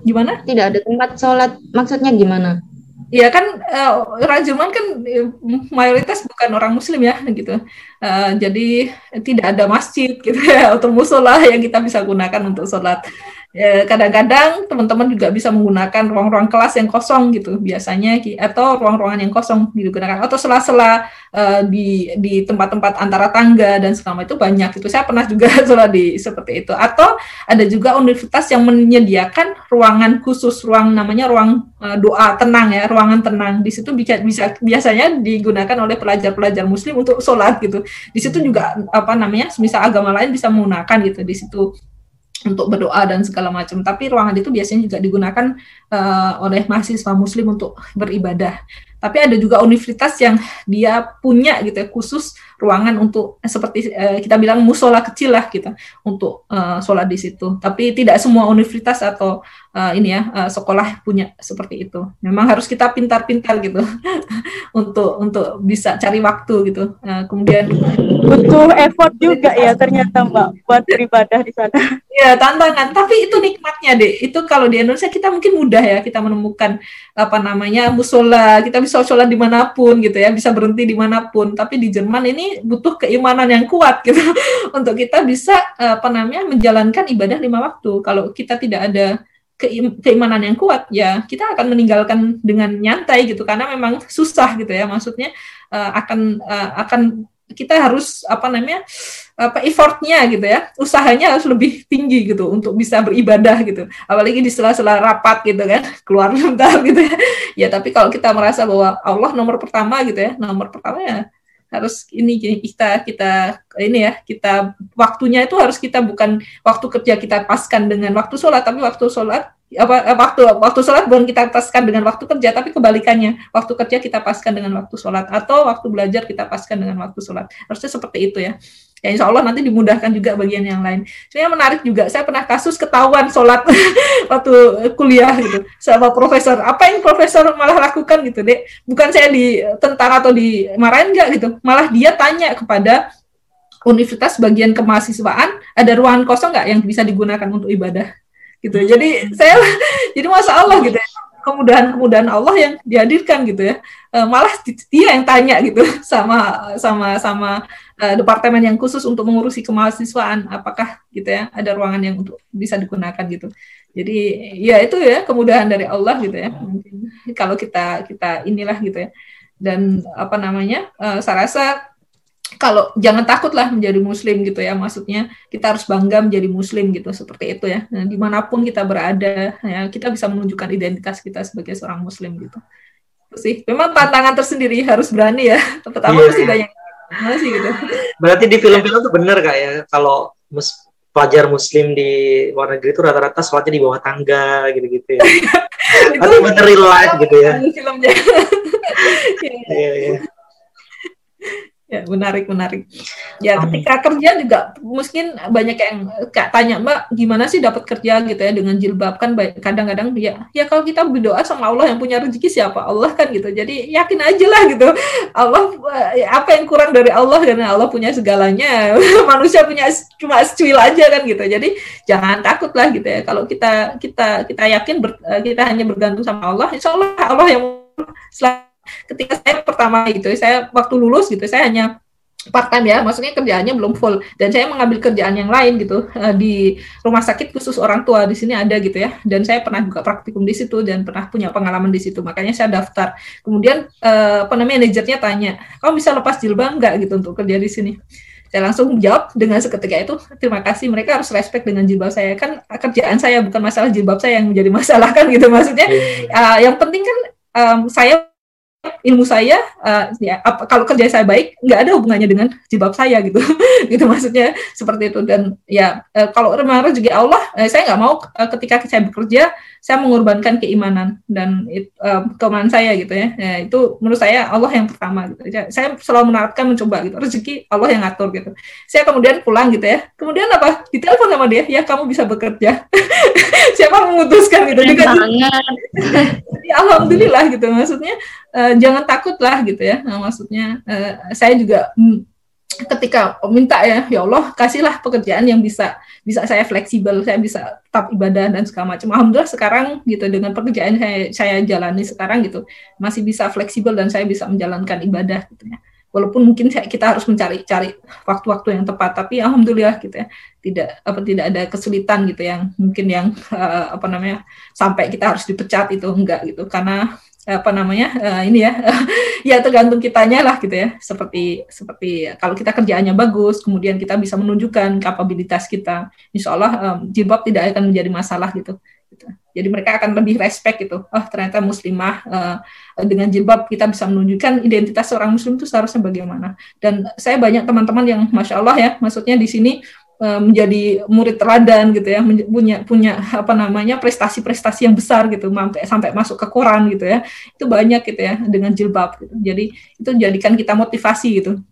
Gimana? Tidak ada tempat sholat. Maksudnya gimana? Ya kan uh, orang Jerman kan eh, mayoritas bukan orang Muslim ya gitu. Uh, jadi tidak ada masjid gitu ya atau musola yang kita bisa gunakan untuk sholat. Ya, kadang-kadang teman-teman juga bisa menggunakan ruang-ruang kelas yang kosong gitu biasanya atau ruang-ruangan yang kosong digunakan atau sela-sela uh, di di tempat-tempat antara tangga dan segala itu banyak itu saya pernah juga sholat di seperti itu. Atau ada juga universitas yang menyediakan ruangan khusus ruang namanya ruang uh, doa tenang ya ruangan tenang. Di situ bisa bisa biasanya digunakan oleh pelajar-pelajar muslim untuk sholat gitu. Di situ juga apa namanya misal agama lain bisa menggunakan gitu di situ untuk berdoa dan segala macam. Tapi ruangan itu biasanya juga digunakan uh, oleh mahasiswa muslim untuk beribadah. Tapi ada juga universitas yang dia punya gitu ya khusus ruangan untuk seperti uh, kita bilang musola kecil lah kita gitu, untuk uh, sholat di situ. Tapi tidak semua universitas atau uh, ini ya uh, sekolah punya seperti itu. Memang harus kita pintar-pintar gitu untuk untuk bisa cari waktu gitu. Uh, kemudian butuh effort juga ya ternyata Mbak buat beribadah di sana. Ya tantangan. Tapi itu nikmatnya deh. Itu kalau di Indonesia kita mungkin mudah ya kita menemukan apa namanya musola. Kita bisa sholat di mana pun gitu ya, bisa berhenti di mana pun. Tapi di Jerman ini butuh keimanan yang kuat gitu untuk kita bisa apa namanya menjalankan ibadah lima waktu. Kalau kita tidak ada keimanan yang kuat ya kita akan meninggalkan dengan nyantai gitu karena memang susah gitu ya maksudnya uh, akan uh, akan kita harus apa namanya apa effortnya gitu ya. Usahanya harus lebih tinggi gitu untuk bisa beribadah gitu. Apalagi di sela-sela rapat gitu kan keluar bentar gitu ya. Ya tapi kalau kita merasa bahwa Allah nomor pertama gitu ya nomor pertama ya harus ini kita kita ini ya kita waktunya itu harus kita bukan waktu kerja kita paskan dengan waktu sholat tapi waktu sholat apa eh, waktu waktu sholat bukan kita paskan dengan waktu kerja tapi kebalikannya waktu kerja kita paskan dengan waktu sholat atau waktu belajar kita paskan dengan waktu sholat harusnya seperti itu ya ya insya Allah nanti dimudahkan juga bagian yang lain. Sebenarnya menarik juga, saya pernah kasus ketahuan sholat waktu kuliah gitu sama profesor. Apa yang profesor malah lakukan gitu dek? Bukan saya di tentara atau dimarahin enggak gitu, malah dia tanya kepada universitas bagian kemahasiswaan ada ruangan kosong nggak yang bisa digunakan untuk ibadah gitu. Jadi saya jadi masalah gitu ya kemudahan-kemudahan Allah yang dihadirkan gitu ya. E, malah dia yang tanya gitu sama sama sama uh, departemen yang khusus untuk mengurusi kemahasiswaan apakah gitu ya ada ruangan yang untuk bisa digunakan gitu. Jadi ya itu ya kemudahan dari Allah gitu ya. Mungkin kalau kita kita inilah gitu ya. Dan apa namanya? Uh, saya rasa kalau jangan takutlah menjadi muslim gitu ya maksudnya kita harus bangga menjadi muslim gitu seperti itu ya. Nah, di mana pun kita berada ya kita bisa menunjukkan identitas kita sebagai seorang muslim gitu. Itu sih. Memang tantangan tersendiri harus berani ya. Pertama yeah. masih iya. banyak. Masih gitu? Berarti di film-film tuh bener kak ya? Kalau mus pelajar muslim di luar negeri itu rata-rata sholatnya di bawah tangga gitu-gitu ya. Itu bener real life gitu ya? filmnya iya iya Ya, menarik, menarik. Ya, ketika kerja juga mungkin banyak yang kak tanya, Mbak, gimana sih dapat kerja gitu ya dengan jilbab kan kadang-kadang ya, ya kalau kita berdoa sama Allah yang punya rezeki siapa? Allah kan gitu. Jadi yakin aja lah gitu. Allah ya, apa yang kurang dari Allah karena Allah punya segalanya. Manusia punya cuma secuil aja kan gitu. Jadi jangan takut lah gitu ya. Kalau kita kita kita yakin ber, kita hanya bergantung sama Allah, insya Allah Allah yang selalu ketika saya pertama gitu saya waktu lulus gitu saya hanya part time ya, maksudnya kerjaannya belum full. Dan saya mengambil kerjaan yang lain gitu uh, di rumah sakit khusus orang tua di sini ada gitu ya. Dan saya pernah juga praktikum di situ dan pernah punya pengalaman di situ. Makanya saya daftar. Kemudian uh, apa namanya manajernya tanya kamu bisa lepas jilbab nggak gitu untuk kerja di sini? Saya langsung jawab dengan seketika itu terima kasih mereka harus respect dengan jilbab saya. Kan kerjaan saya bukan masalah jilbab saya yang menjadi masalah kan gitu maksudnya. Uh, yang penting kan um, saya ilmu saya uh, ya apa, kalau kerja saya baik nggak ada hubungannya dengan jilbab saya gitu. Gitu maksudnya seperti itu. Dan ya uh, kalau memang juga Allah uh, saya nggak mau uh, ketika saya bekerja saya mengorbankan keimanan dan uh, keimanan saya gitu ya. ya itu menurut saya Allah yang pertama gitu. Ya, saya selalu menerapkan mencoba gitu. Rezeki Allah yang ngatur gitu. Saya kemudian pulang gitu ya. Kemudian apa? Ditelepon sama dia ya kamu bisa bekerja. Siapa memutuskan gitu? Juga alhamdulillah gitu maksudnya uh, jangan takut lah gitu ya. Nah, maksudnya uh, saya juga mm, ketika minta ya ya Allah kasihlah pekerjaan yang bisa bisa saya fleksibel saya bisa tetap ibadah dan segala macam. Alhamdulillah sekarang gitu dengan pekerjaan saya saya jalani sekarang gitu masih bisa fleksibel dan saya bisa menjalankan ibadah gitu ya. Walaupun mungkin kita harus mencari-cari waktu-waktu yang tepat tapi alhamdulillah gitu ya tidak apa tidak ada kesulitan gitu yang mungkin yang uh, apa namanya sampai kita harus dipecat itu enggak gitu. Karena apa namanya uh, ini ya ya tergantung kitanya lah gitu ya. Seperti seperti kalau kita kerjaannya bagus kemudian kita bisa menunjukkan kapabilitas kita insya Allah um, jilbab tidak akan menjadi masalah gitu, gitu. jadi mereka akan lebih respect gitu. Oh ternyata muslimah uh, dengan jilbab kita bisa menunjukkan identitas seorang muslim itu seharusnya bagaimana. Dan saya banyak teman-teman yang masya Allah ya maksudnya di sini menjadi murid teladan gitu ya punya punya apa namanya prestasi-prestasi yang besar gitu sampai sampai masuk ke koran gitu ya. Itu banyak gitu ya dengan jilbab gitu. jadi itu jadikan kita motivasi gitu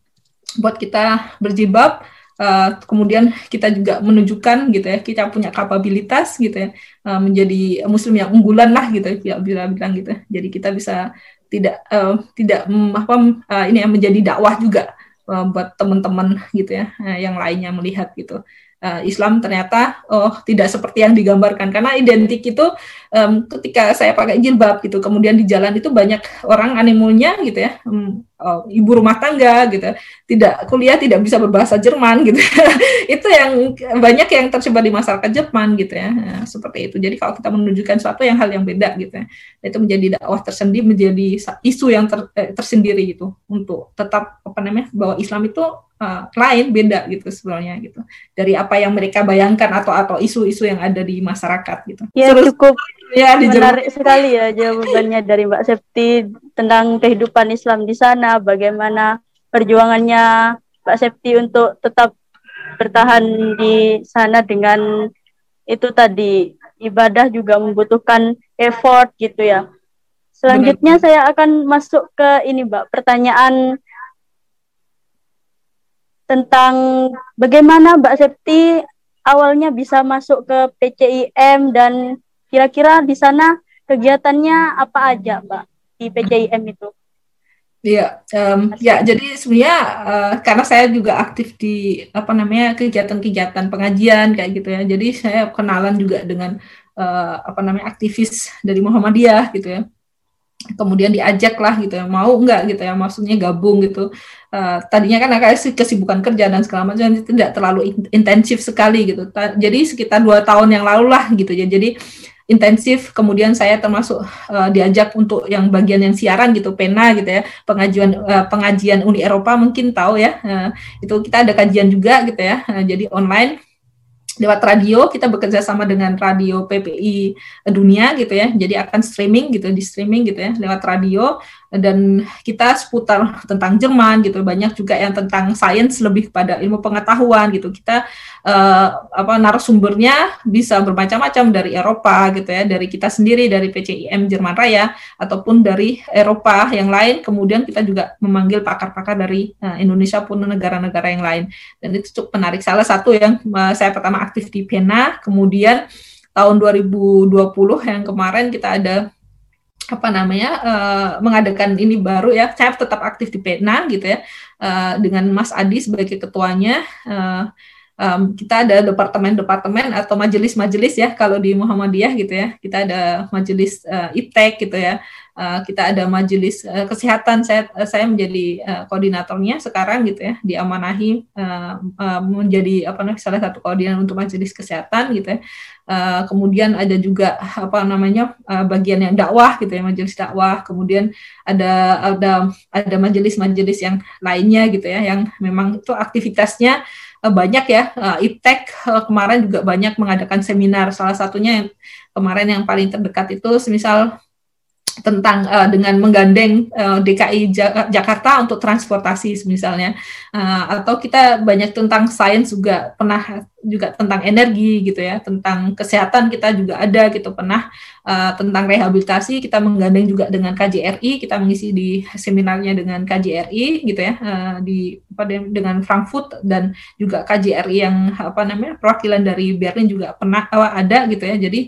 buat kita berjilbab uh, kemudian kita juga menunjukkan gitu ya kita punya kapabilitas gitu ya uh, menjadi muslim yang unggulan lah gitu ya bila bilang gitu. Jadi kita bisa tidak uh, tidak um, apa uh, ini yang menjadi dakwah juga uh, buat teman-teman gitu ya uh, yang lainnya melihat gitu. Uh, Islam ternyata oh tidak seperti yang digambarkan. Karena identik itu um, ketika saya pakai jilbab gitu kemudian di jalan itu banyak orang animonya gitu ya um, oh, ibu rumah tangga gitu. Tidak kuliah tidak bisa berbahasa Jerman gitu. Itu yang banyak yang tersebar di masyarakat Jerman gitu ya. Nah, seperti itu. Jadi kalau kita menunjukkan suatu yang hal yang beda gitu ya itu menjadi dakwah tersendiri menjadi isu yang ter, eh, tersendiri gitu. Untuk tetap apa namanya bahwa Islam itu uh, lain beda gitu sebenarnya gitu. Dari apa yang mereka bayangkan atau atau isu-isu yang ada di masyarakat gitu. Ya Terus, cukup ya menarik sekali ya jawabannya dari Mbak Septi tentang kehidupan Islam di sana, bagaimana perjuangannya Mbak Septi untuk tetap bertahan di sana dengan itu tadi ibadah juga membutuhkan effort gitu ya. Selanjutnya Benar. saya akan masuk ke ini Mbak, pertanyaan tentang bagaimana Mbak Septi awalnya bisa masuk ke PCIM dan kira-kira di sana kegiatannya apa aja Mbak di PCIM itu? Iya, um, ya jadi sebenarnya uh, karena saya juga aktif di apa namanya kegiatan-kegiatan pengajian kayak gitu ya. Jadi saya kenalan juga dengan uh, apa namanya aktivis dari Muhammadiyah gitu ya. Kemudian diajak lah gitu ya. Mau nggak gitu ya maksudnya gabung gitu. Uh, tadinya kan agak kesibukan kerja dan segala macam tidak terlalu intensif sekali gitu. Jadi sekitar dua tahun yang lalu lah gitu ya. Jadi intensif kemudian saya termasuk uh, diajak untuk yang bagian yang siaran gitu pena gitu ya pengajian uh, pengajian Uni Eropa mungkin tahu ya uh, itu kita ada kajian juga gitu ya uh, jadi online lewat radio kita bekerja sama dengan radio PPI dunia gitu ya jadi akan streaming gitu di streaming gitu ya lewat radio dan kita seputar tentang Jerman gitu banyak juga yang tentang sains lebih pada ilmu pengetahuan gitu. Kita uh, apa narasumbernya bisa bermacam-macam dari Eropa gitu ya dari kita sendiri dari PCIM Jerman Raya ataupun dari Eropa yang lain. Kemudian kita juga memanggil pakar-pakar dari uh, Indonesia pun negara-negara yang lain. Dan itu cukup menarik. Salah satu yang uh, saya pertama aktif di Pena kemudian tahun 2020 yang kemarin kita ada apa namanya uh, mengadakan ini baru ya saya tetap aktif di Pena gitu ya uh, dengan Mas Adi sebagai ketuanya uh, um, kita ada departemen-departemen atau majelis-majelis ya kalau di Muhammadiyah gitu ya kita ada majelis uh, IPTEK gitu ya uh, kita ada majelis uh, kesehatan saya saya menjadi uh, koordinatornya sekarang gitu ya diamanahi uh, menjadi apa namanya salah satu koordinator untuk majelis kesehatan gitu ya. Kemudian ada juga apa namanya bagian yang dakwah gitu ya majelis dakwah. Kemudian ada ada ada majelis-majelis yang lainnya gitu ya yang memang itu aktivitasnya banyak ya. Uh, IPTEK kemarin juga banyak mengadakan seminar. Salah satunya yang kemarin yang paling terdekat itu semisal tentang uh, dengan menggandeng uh, DKI Jakarta untuk transportasi misalnya. Uh, atau kita banyak tentang sains juga pernah juga tentang energi gitu ya tentang kesehatan kita juga ada gitu. Pernah uh, tentang rehabilitasi kita menggandeng juga dengan KJRI kita mengisi di seminarnya dengan KJRI gitu ya uh, di pada dengan Frankfurt dan juga KJRI yang apa namanya perwakilan dari Berlin juga pernah uh, ada gitu ya. Jadi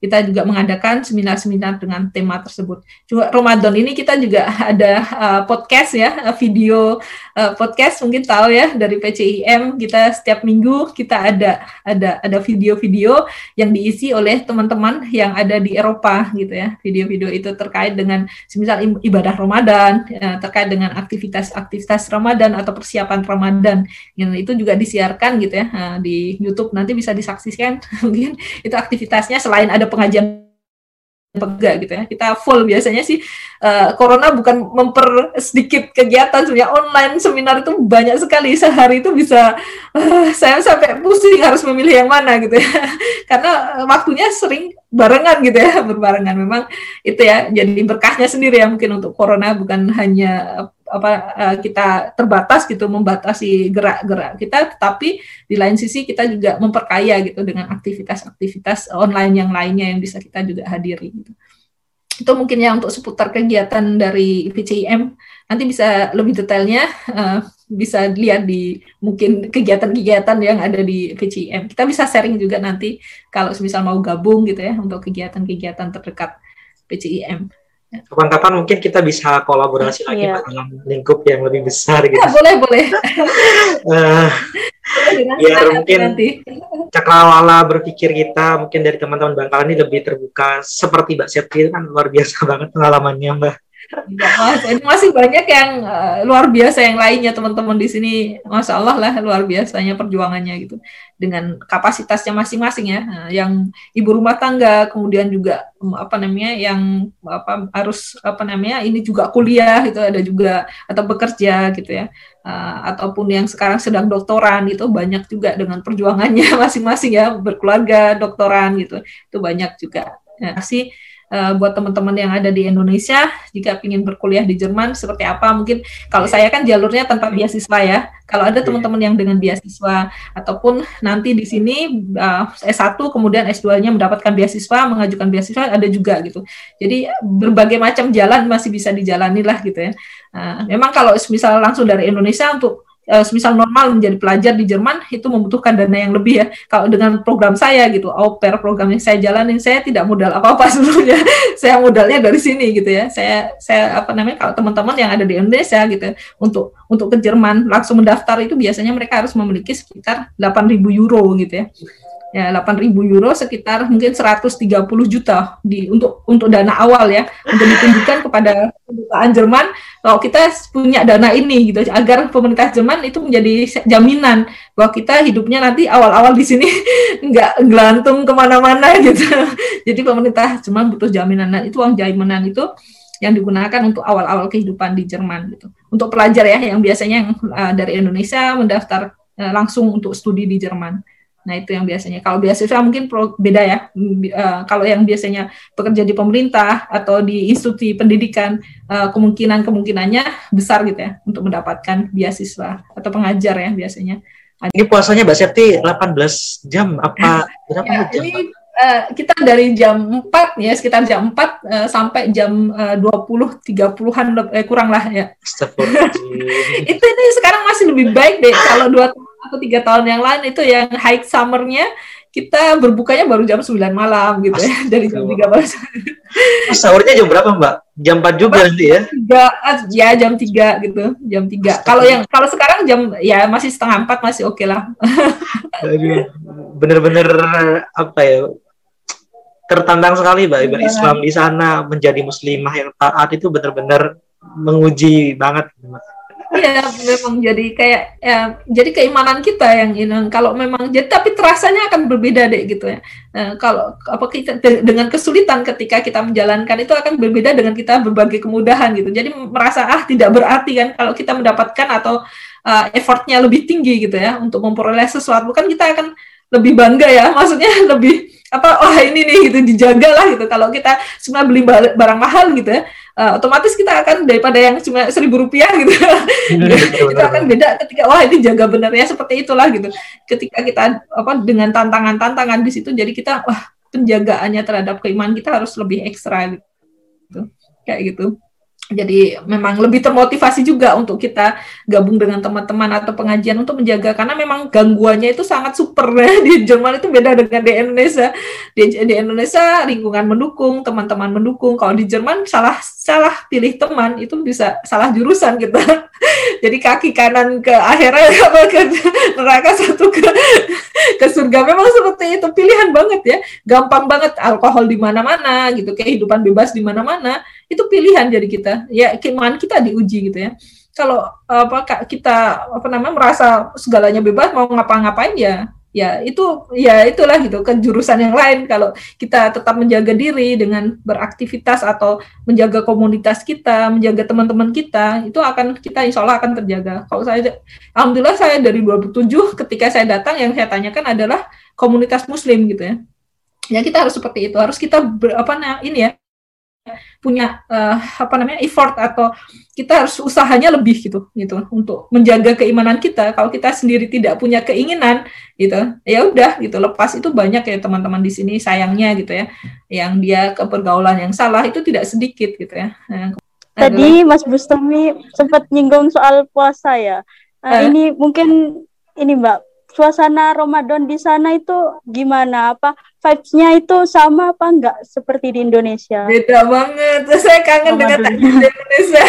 kita juga mengadakan seminar-seminar dengan tema tersebut. Juga Ramadan ini kita juga ada uh, podcast ya, video uh, podcast mungkin tahu ya dari PCIM kita setiap minggu kita ada ada ada video-video yang diisi oleh teman-teman yang ada di Eropa gitu ya. Video-video itu terkait dengan semisal ibadah Ramadan, ya, terkait dengan aktivitas-aktivitas Ramadan atau persiapan Ramadan. Yang itu juga disiarkan gitu ya di YouTube nanti bisa disaksikan mungkin itu aktivitasnya selain ada pengajian pega gitu ya. Kita full biasanya sih uh, corona bukan memper sedikit kegiatan sebenarnya online seminar itu banyak sekali sehari itu bisa uh, saya sampai pusing harus memilih yang mana gitu ya. Karena waktunya sering barengan gitu ya, berbarengan. Memang itu ya jadi berkahnya sendiri ya mungkin untuk corona bukan hanya apa uh, kita terbatas gitu membatasi gerak-gerak kita tetapi di lain sisi kita juga memperkaya gitu dengan aktivitas-aktivitas online yang lainnya yang bisa kita juga hadiri gitu. itu mungkin ya untuk seputar kegiatan dari VCIM nanti bisa lebih detailnya uh, bisa lihat di mungkin kegiatan-kegiatan yang ada di VCIM kita bisa sharing juga nanti kalau misal mau gabung gitu ya untuk kegiatan-kegiatan terdekat VCIM kapan-kapan mungkin kita bisa kolaborasi lagi yeah. dalam lingkup yang lebih besar gitu. Ya, boleh, boleh. uh, biar mungkin nanti. cakrawala berpikir kita mungkin dari teman-teman Bangkalan ini lebih terbuka seperti Mbak Septi kan luar biasa banget pengalamannya Mbak. Ya, ini masih banyak yang uh, luar biasa yang lainnya teman-teman di sini, masya Allah lah luar biasanya perjuangannya gitu. Dengan kapasitasnya masing-masing ya, uh, yang ibu rumah tangga, kemudian juga um, apa namanya yang apa harus apa namanya ini juga kuliah itu ada juga atau bekerja gitu ya, uh, ataupun yang sekarang sedang doktoran itu banyak juga dengan perjuangannya masing-masing ya. Berkeluarga doktoran gitu. Itu banyak juga. Ya, sih uh, buat teman-teman yang ada di Indonesia jika ingin berkuliah di Jerman seperti apa? Mungkin kalau saya kan jalurnya tanpa beasiswa ya. Kalau ada teman-teman yang dengan beasiswa ataupun nanti di sini uh, eh, S1 kemudian S2-nya mendapatkan beasiswa mengajukan beasiswa ada juga gitu. Jadi berbagai macam jalan masih bisa dijalani lah gitu ya. Uh, memang kalau misal langsung dari Indonesia untuk uh, misal normal menjadi pelajar di Jerman itu membutuhkan dana yang lebih ya. Kalau dengan program saya gitu, au pair program yang saya jalanin, saya tidak modal apa-apa sebelumnya. saya modalnya dari sini gitu ya. Saya saya apa namanya kalau teman-teman yang ada di Indonesia gitu untuk untuk ke Jerman langsung mendaftar itu biasanya mereka harus memiliki sekitar 8.000 euro gitu ya ya 8.000 euro sekitar mungkin 130 juta di untuk untuk dana awal ya. Untuk ditunjukkan kepada perusahaan Jerman kalau kita punya dana ini gitu agar pemerintah Jerman itu menjadi jaminan bahwa kita hidupnya nanti awal-awal di sini nggak gelantung ke mana-mana gitu. Jadi pemerintah Jerman butuh jaminan. Nah itu uang jaminan itu yang digunakan untuk awal-awal kehidupan di Jerman gitu. Untuk pelajar ya yang biasanya yang uh, dari Indonesia mendaftar uh, langsung untuk studi di Jerman Nah, itu yang biasanya. Kalau beasiswa mungkin pro, beda ya. Uh, kalau yang biasanya bekerja di pemerintah atau di institusi pendidikan, uh, kemungkinan-kemungkinannya besar gitu ya untuk mendapatkan beasiswa atau pengajar ya biasanya. Ini puasanya Mbak Septi 18 jam apa berapa ya, jam? Ini uh, kita dari jam 4 ya sekitar jam 4 uh, sampai jam uh, 20 30-an eh, kurang lah ya. itu ini sekarang masih lebih baik deh kalau dua atau tiga tahun yang lain itu yang high summernya kita berbukanya baru jam 9 malam gitu ya dari jam 3 malam. Sahurnya jam berapa Mbak? Jam 4 juga nanti ya? Tiga, ah, ya jam 3 gitu, jam 3. Kalau yang kalau sekarang jam ya masih setengah 4 masih oke okay lah. Bener-bener apa ya? Tertantang sekali Mbak Ibadah iya. Islam di sana menjadi muslimah yang taat itu benar-benar menguji banget. Mbak Iya, memang jadi kayak ya, jadi keimanan kita yang ini kalau memang jadi tapi terasanya akan berbeda deh gitu ya. Nah, kalau apa kita dengan kesulitan ketika kita menjalankan itu akan berbeda dengan kita berbagai kemudahan gitu. Jadi merasa ah tidak berarti kan kalau kita mendapatkan atau uh, effortnya lebih tinggi gitu ya untuk memperoleh sesuatu kan kita akan lebih bangga ya. Maksudnya lebih apa wah ini nih gitu dijaga lah gitu kalau kita cuma beli barang mahal gitu ya uh, otomatis kita akan daripada yang cuma seribu rupiah gitu. Itu akan beda ketika wah ini jaga benar ya seperti itulah gitu. Ketika kita apa dengan tantangan-tantangan di situ jadi kita wah penjagaannya terhadap keimanan kita harus lebih ekstra gitu. Kayak gitu jadi memang lebih termotivasi juga untuk kita gabung dengan teman-teman atau pengajian untuk menjaga. Karena memang gangguannya itu sangat super. Ya di Jerman itu beda dengan di Indonesia. Di, di Indonesia lingkungan mendukung teman-teman mendukung. Kalau di Jerman salah salah pilih teman itu bisa salah jurusan kita. Jadi kaki kanan ke akhirat apa ke neraka satu ke ke surga. Memang seperti itu. Pilihan banget ya. Gampang banget. Alkohol di mana-mana gitu. Kehidupan bebas di mana-mana itu pilihan jadi kita. Ya keimanan kita diuji gitu ya. Kalau apa kita apa namanya merasa segalanya bebas mau ngapa-ngapain ya ya itu ya itulah gitu ke jurusan yang lain. Kalau kita tetap menjaga diri dengan beraktivitas atau menjaga komunitas kita menjaga teman-teman kita itu akan kita insya Allah akan terjaga. Kalau saya alhamdulillah saya dari 2007 ketika saya datang yang saya tanyakan adalah komunitas muslim gitu ya. Ya kita harus seperti itu. Harus kita ber, apa nah ini ya punya uh, apa namanya effort atau kita harus usahanya lebih gitu gitu untuk menjaga keimanan kita. Kalau kita sendiri tidak punya keinginan gitu ya udah gitu lepas. Itu banyak ya teman-teman di sini sayangnya gitu ya yang dia ke pergaulan yang salah itu tidak sedikit gitu ya. Nah, tadi Mas Bustami sempat nyinggung soal puasa ya. Uh, uh, ini mungkin ini Mbak suasana Ramadan di sana itu gimana? Apa vibes-nya itu sama apa enggak seperti di Indonesia? Beda banget. Saya kangen Ramadan. dengan di Indonesia.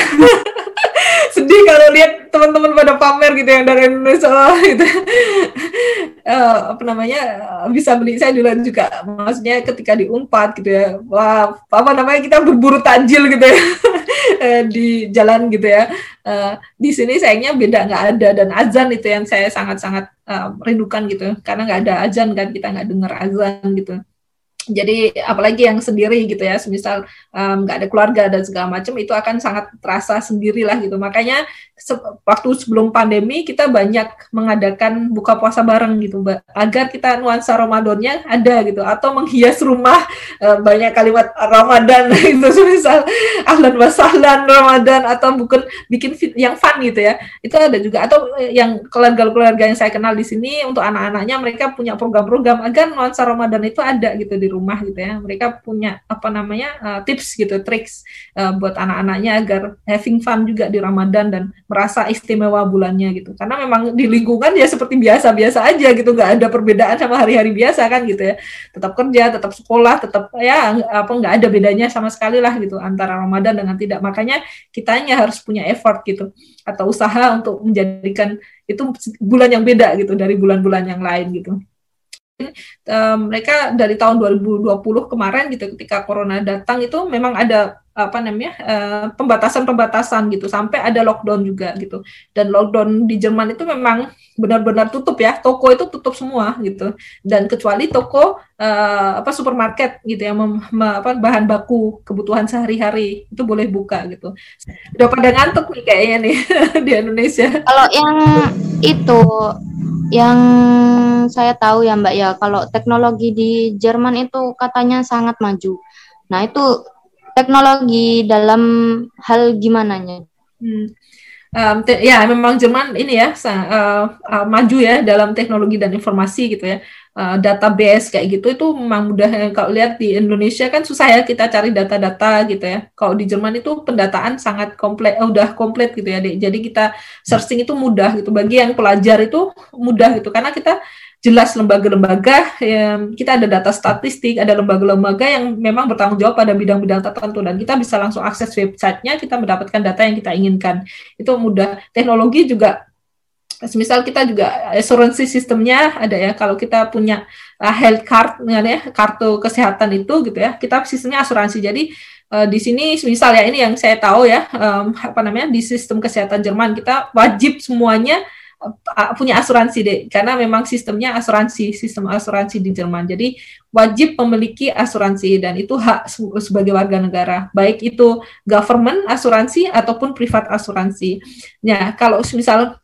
Sedih kalau lihat teman-teman pada pamer gitu yang dari Indonesia gitu. uh, apa namanya bisa beli saya dulu juga maksudnya ketika di Unpad gitu ya. Wah, apa namanya kita berburu takjil gitu ya. Eh, di jalan gitu ya. Uh, di sini sayangnya beda nggak ada. Dan azan itu yang saya sangat-sangat uh, rindukan gitu. Karena nggak ada azan kan kita nggak dengar azan gitu jadi apalagi yang sendiri gitu ya, semisal nggak um, ada keluarga dan segala macam itu akan sangat terasa sendirilah gitu. Makanya se waktu sebelum pandemi kita banyak mengadakan buka puasa bareng gitu, Mbak, agar kita nuansa Ramadannya ada gitu atau menghias rumah uh, banyak kalimat Ramadan itu semisal ahlan wasahlan Ramadan atau bukan bikin fit yang fun gitu ya. Itu ada juga atau eh, yang keluarga-keluarga yang saya kenal di sini untuk anak-anaknya mereka punya program-program agar nuansa Ramadan itu ada gitu di rumah gitu ya. Mereka punya apa namanya uh, tips gitu tricks uh, buat anak-anaknya agar having fun juga di Ramadan dan merasa istimewa bulannya gitu. Karena memang di lingkungan ya seperti biasa-biasa aja gitu nggak ada perbedaan sama hari-hari biasa kan gitu ya. Tetap kerja tetap sekolah tetap ya apa nggak ada bedanya sama sekali lah gitu antara Ramadan dengan tidak. Makanya kitanya harus punya effort gitu atau usaha untuk menjadikan itu bulan yang beda gitu dari bulan-bulan yang lain gitu uh, mereka dari tahun 2020 kemarin gitu ketika corona datang itu memang ada apa namanya pembatasan-pembatasan uh, gitu sampai ada lockdown juga gitu. Dan lockdown di Jerman itu memang benar-benar tutup ya toko itu tutup semua gitu. Dan kecuali toko uh, apa supermarket gitu ya mem, apa bahan baku kebutuhan sehari-hari itu boleh buka gitu. Udah pada ngantuk nih kayaknya nih di Indonesia. Kalau yang itu yang saya tahu ya Mbak ya, kalau teknologi di Jerman itu katanya sangat maju. Nah itu teknologi dalam hal gimana nya? Hmm. Um, ya memang Jerman ini ya uh, uh, maju ya dalam teknologi dan informasi gitu ya uh, database kayak gitu itu memang mudah kalau lihat di Indonesia kan susah ya kita cari data-data gitu ya. Kalau di Jerman itu pendataan sangat komplit uh, udah komplit gitu ya jadi kita searching itu mudah gitu. Bagi yang pelajar itu mudah gitu karena kita jelas lembaga-lembaga ya, kita ada data statistik ada lembaga-lembaga yang memang bertanggung jawab pada bidang-bidang tertentu dan kita bisa langsung akses websitenya kita mendapatkan data yang kita inginkan. Itu mudah. Teknologi juga misal kita juga asuransi sistemnya ada ya kalau kita punya uh, health card ya kartu kesehatan itu gitu ya kita sistemnya asuransi. Jadi uh, di sini misal ya ini yang saya tahu ya um, apa namanya di sistem kesehatan Jerman kita wajib semuanya uh, punya asuransi deh karena memang sistemnya asuransi sistem asuransi di Jerman. Jadi wajib memiliki asuransi dan itu hak sebagai warga negara. Baik itu government asuransi ataupun privat asuransi. Nah kalau misal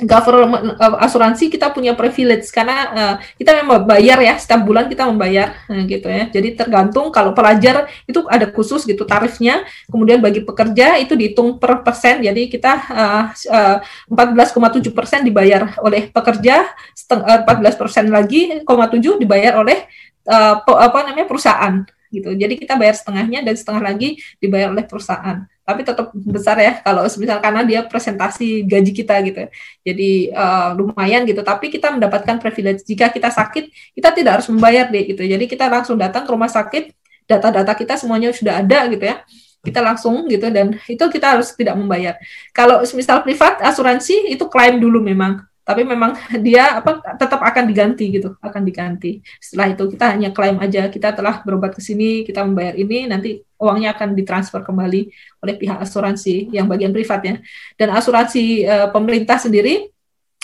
government uh, asuransi kita punya privilege. Karena uh, kita memang bayar ya setiap bulan kita membayar nah, gitu ya. Jadi tergantung kalau pelajar itu ada khusus gitu tarifnya. Kemudian bagi pekerja itu dihitung per persen. Jadi kita uh, uh, 14,7 persen dibayar oleh pekerja seteng, 14 persen lagi 0,7 dibayar oleh uh, apa namanya perusahaan gitu. Jadi kita bayar setengahnya dan setengah lagi dibayar oleh perusahaan tapi tetap besar ya kalau misal karena dia presentasi gaji kita gitu jadi uh, lumayan gitu tapi kita mendapatkan privilege. Jika kita sakit kita tidak harus membayar deh gitu. Jadi kita langsung datang ke rumah sakit data-data kita semuanya sudah ada gitu ya. Kita langsung gitu dan itu kita harus tidak membayar. Kalau misal privat asuransi itu klaim dulu memang. Tapi memang dia apa tetap akan diganti gitu akan diganti. Setelah itu kita hanya klaim aja kita telah berobat ke sini kita membayar ini nanti uangnya akan ditransfer kembali oleh pihak asuransi yang bagian privatnya dan asuransi e, pemerintah sendiri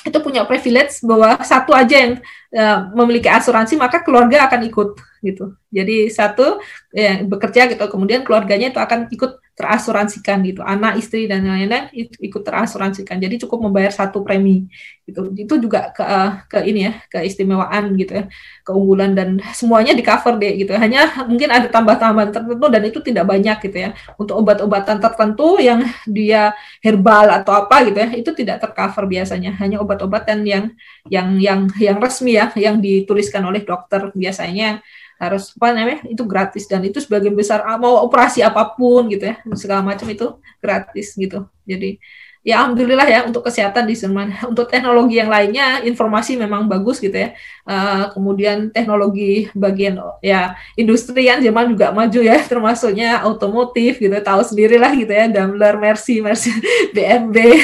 itu punya privilege bahwa satu aja yang uh, memiliki asuransi maka keluarga akan ikut gitu. Jadi satu yang bekerja gitu kemudian keluarganya itu akan ikut terasuransikan gitu. Anak, istri dan lain-lain ikut terasuransikan. Jadi cukup membayar satu premi gitu. Itu juga ke uh, ke ini ya, keistimewaan gitu ya, keunggulan dan semuanya di cover deh gitu. Hanya mungkin ada tambah-tambahan tertentu dan itu tidak banyak gitu ya. Untuk obat-obatan tertentu yang dia herbal atau apa gitu ya, itu tidak tercover biasanya. Hanya obat-obatan yang yang yang yang resmi ya, yang dituliskan oleh dokter biasanya harus apa namanya itu gratis. Dan itu sebagian besar ah, mau operasi apa pun gitu ya segala macam itu gratis gitu. Jadi ya alhamdulillah ya untuk kesehatan di Jerman untuk teknologi yang lainnya informasi memang bagus gitu ya. Uh, kemudian teknologi bagian ya industri yang Jerman juga maju ya termasuknya otomotif gitu tahu sendirilah gitu ya Daimler Mercy Mercy BMW uh,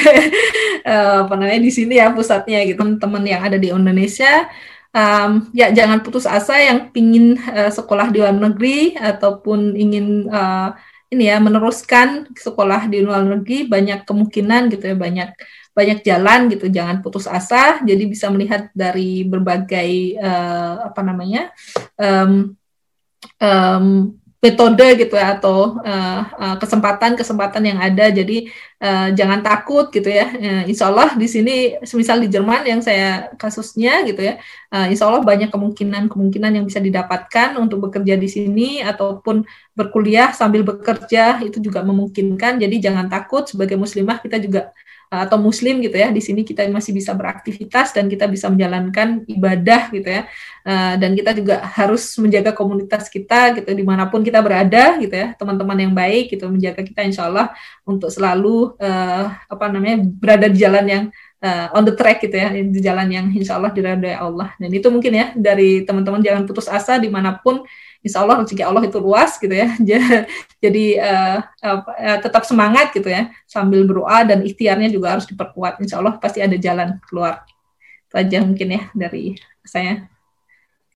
eh, apa namanya di sini ya pusatnya gitu. Teman-teman yang ada di Indonesia um, ya jangan putus asa yang ingin uh, sekolah di luar negeri ataupun ingin uh, ini ya meneruskan sekolah di luar negeri banyak kemungkinan gitu ya banyak banyak jalan gitu. Jangan putus asa. Jadi bisa melihat dari berbagai uh, apa namanya um, um, metode gitu ya atau kesempatan-kesempatan uh, uh, yang ada. Jadi uh, jangan takut gitu ya. Uh, Insya Allah di sini semisal di Jerman yang saya kasusnya gitu ya uh, Insya Allah banyak kemungkinan-kemungkinan yang bisa didapatkan untuk bekerja di sini ataupun berkuliah sambil bekerja itu juga memungkinkan. Jadi jangan takut sebagai muslimah kita juga atau muslim gitu ya di sini kita masih bisa beraktivitas dan kita bisa menjalankan ibadah gitu ya. Uh, dan kita juga harus menjaga komunitas kita gitu di mana pun kita berada gitu ya teman-teman yang baik gitu menjaga kita insya Allah untuk selalu uh, apa namanya berada di jalan yang uh, on the track gitu ya di jalan yang insya Allah diridhoi Allah. Dan itu mungkin ya dari teman-teman jangan putus asa di mana pun insya Allah rezeki Allah itu luas gitu ya. Jadi uh, uh, tetap semangat gitu ya. Sambil berdoa dan ikhtiarnya juga harus diperkuat. Insya Allah pasti ada jalan keluar. Itu aja mungkin ya dari saya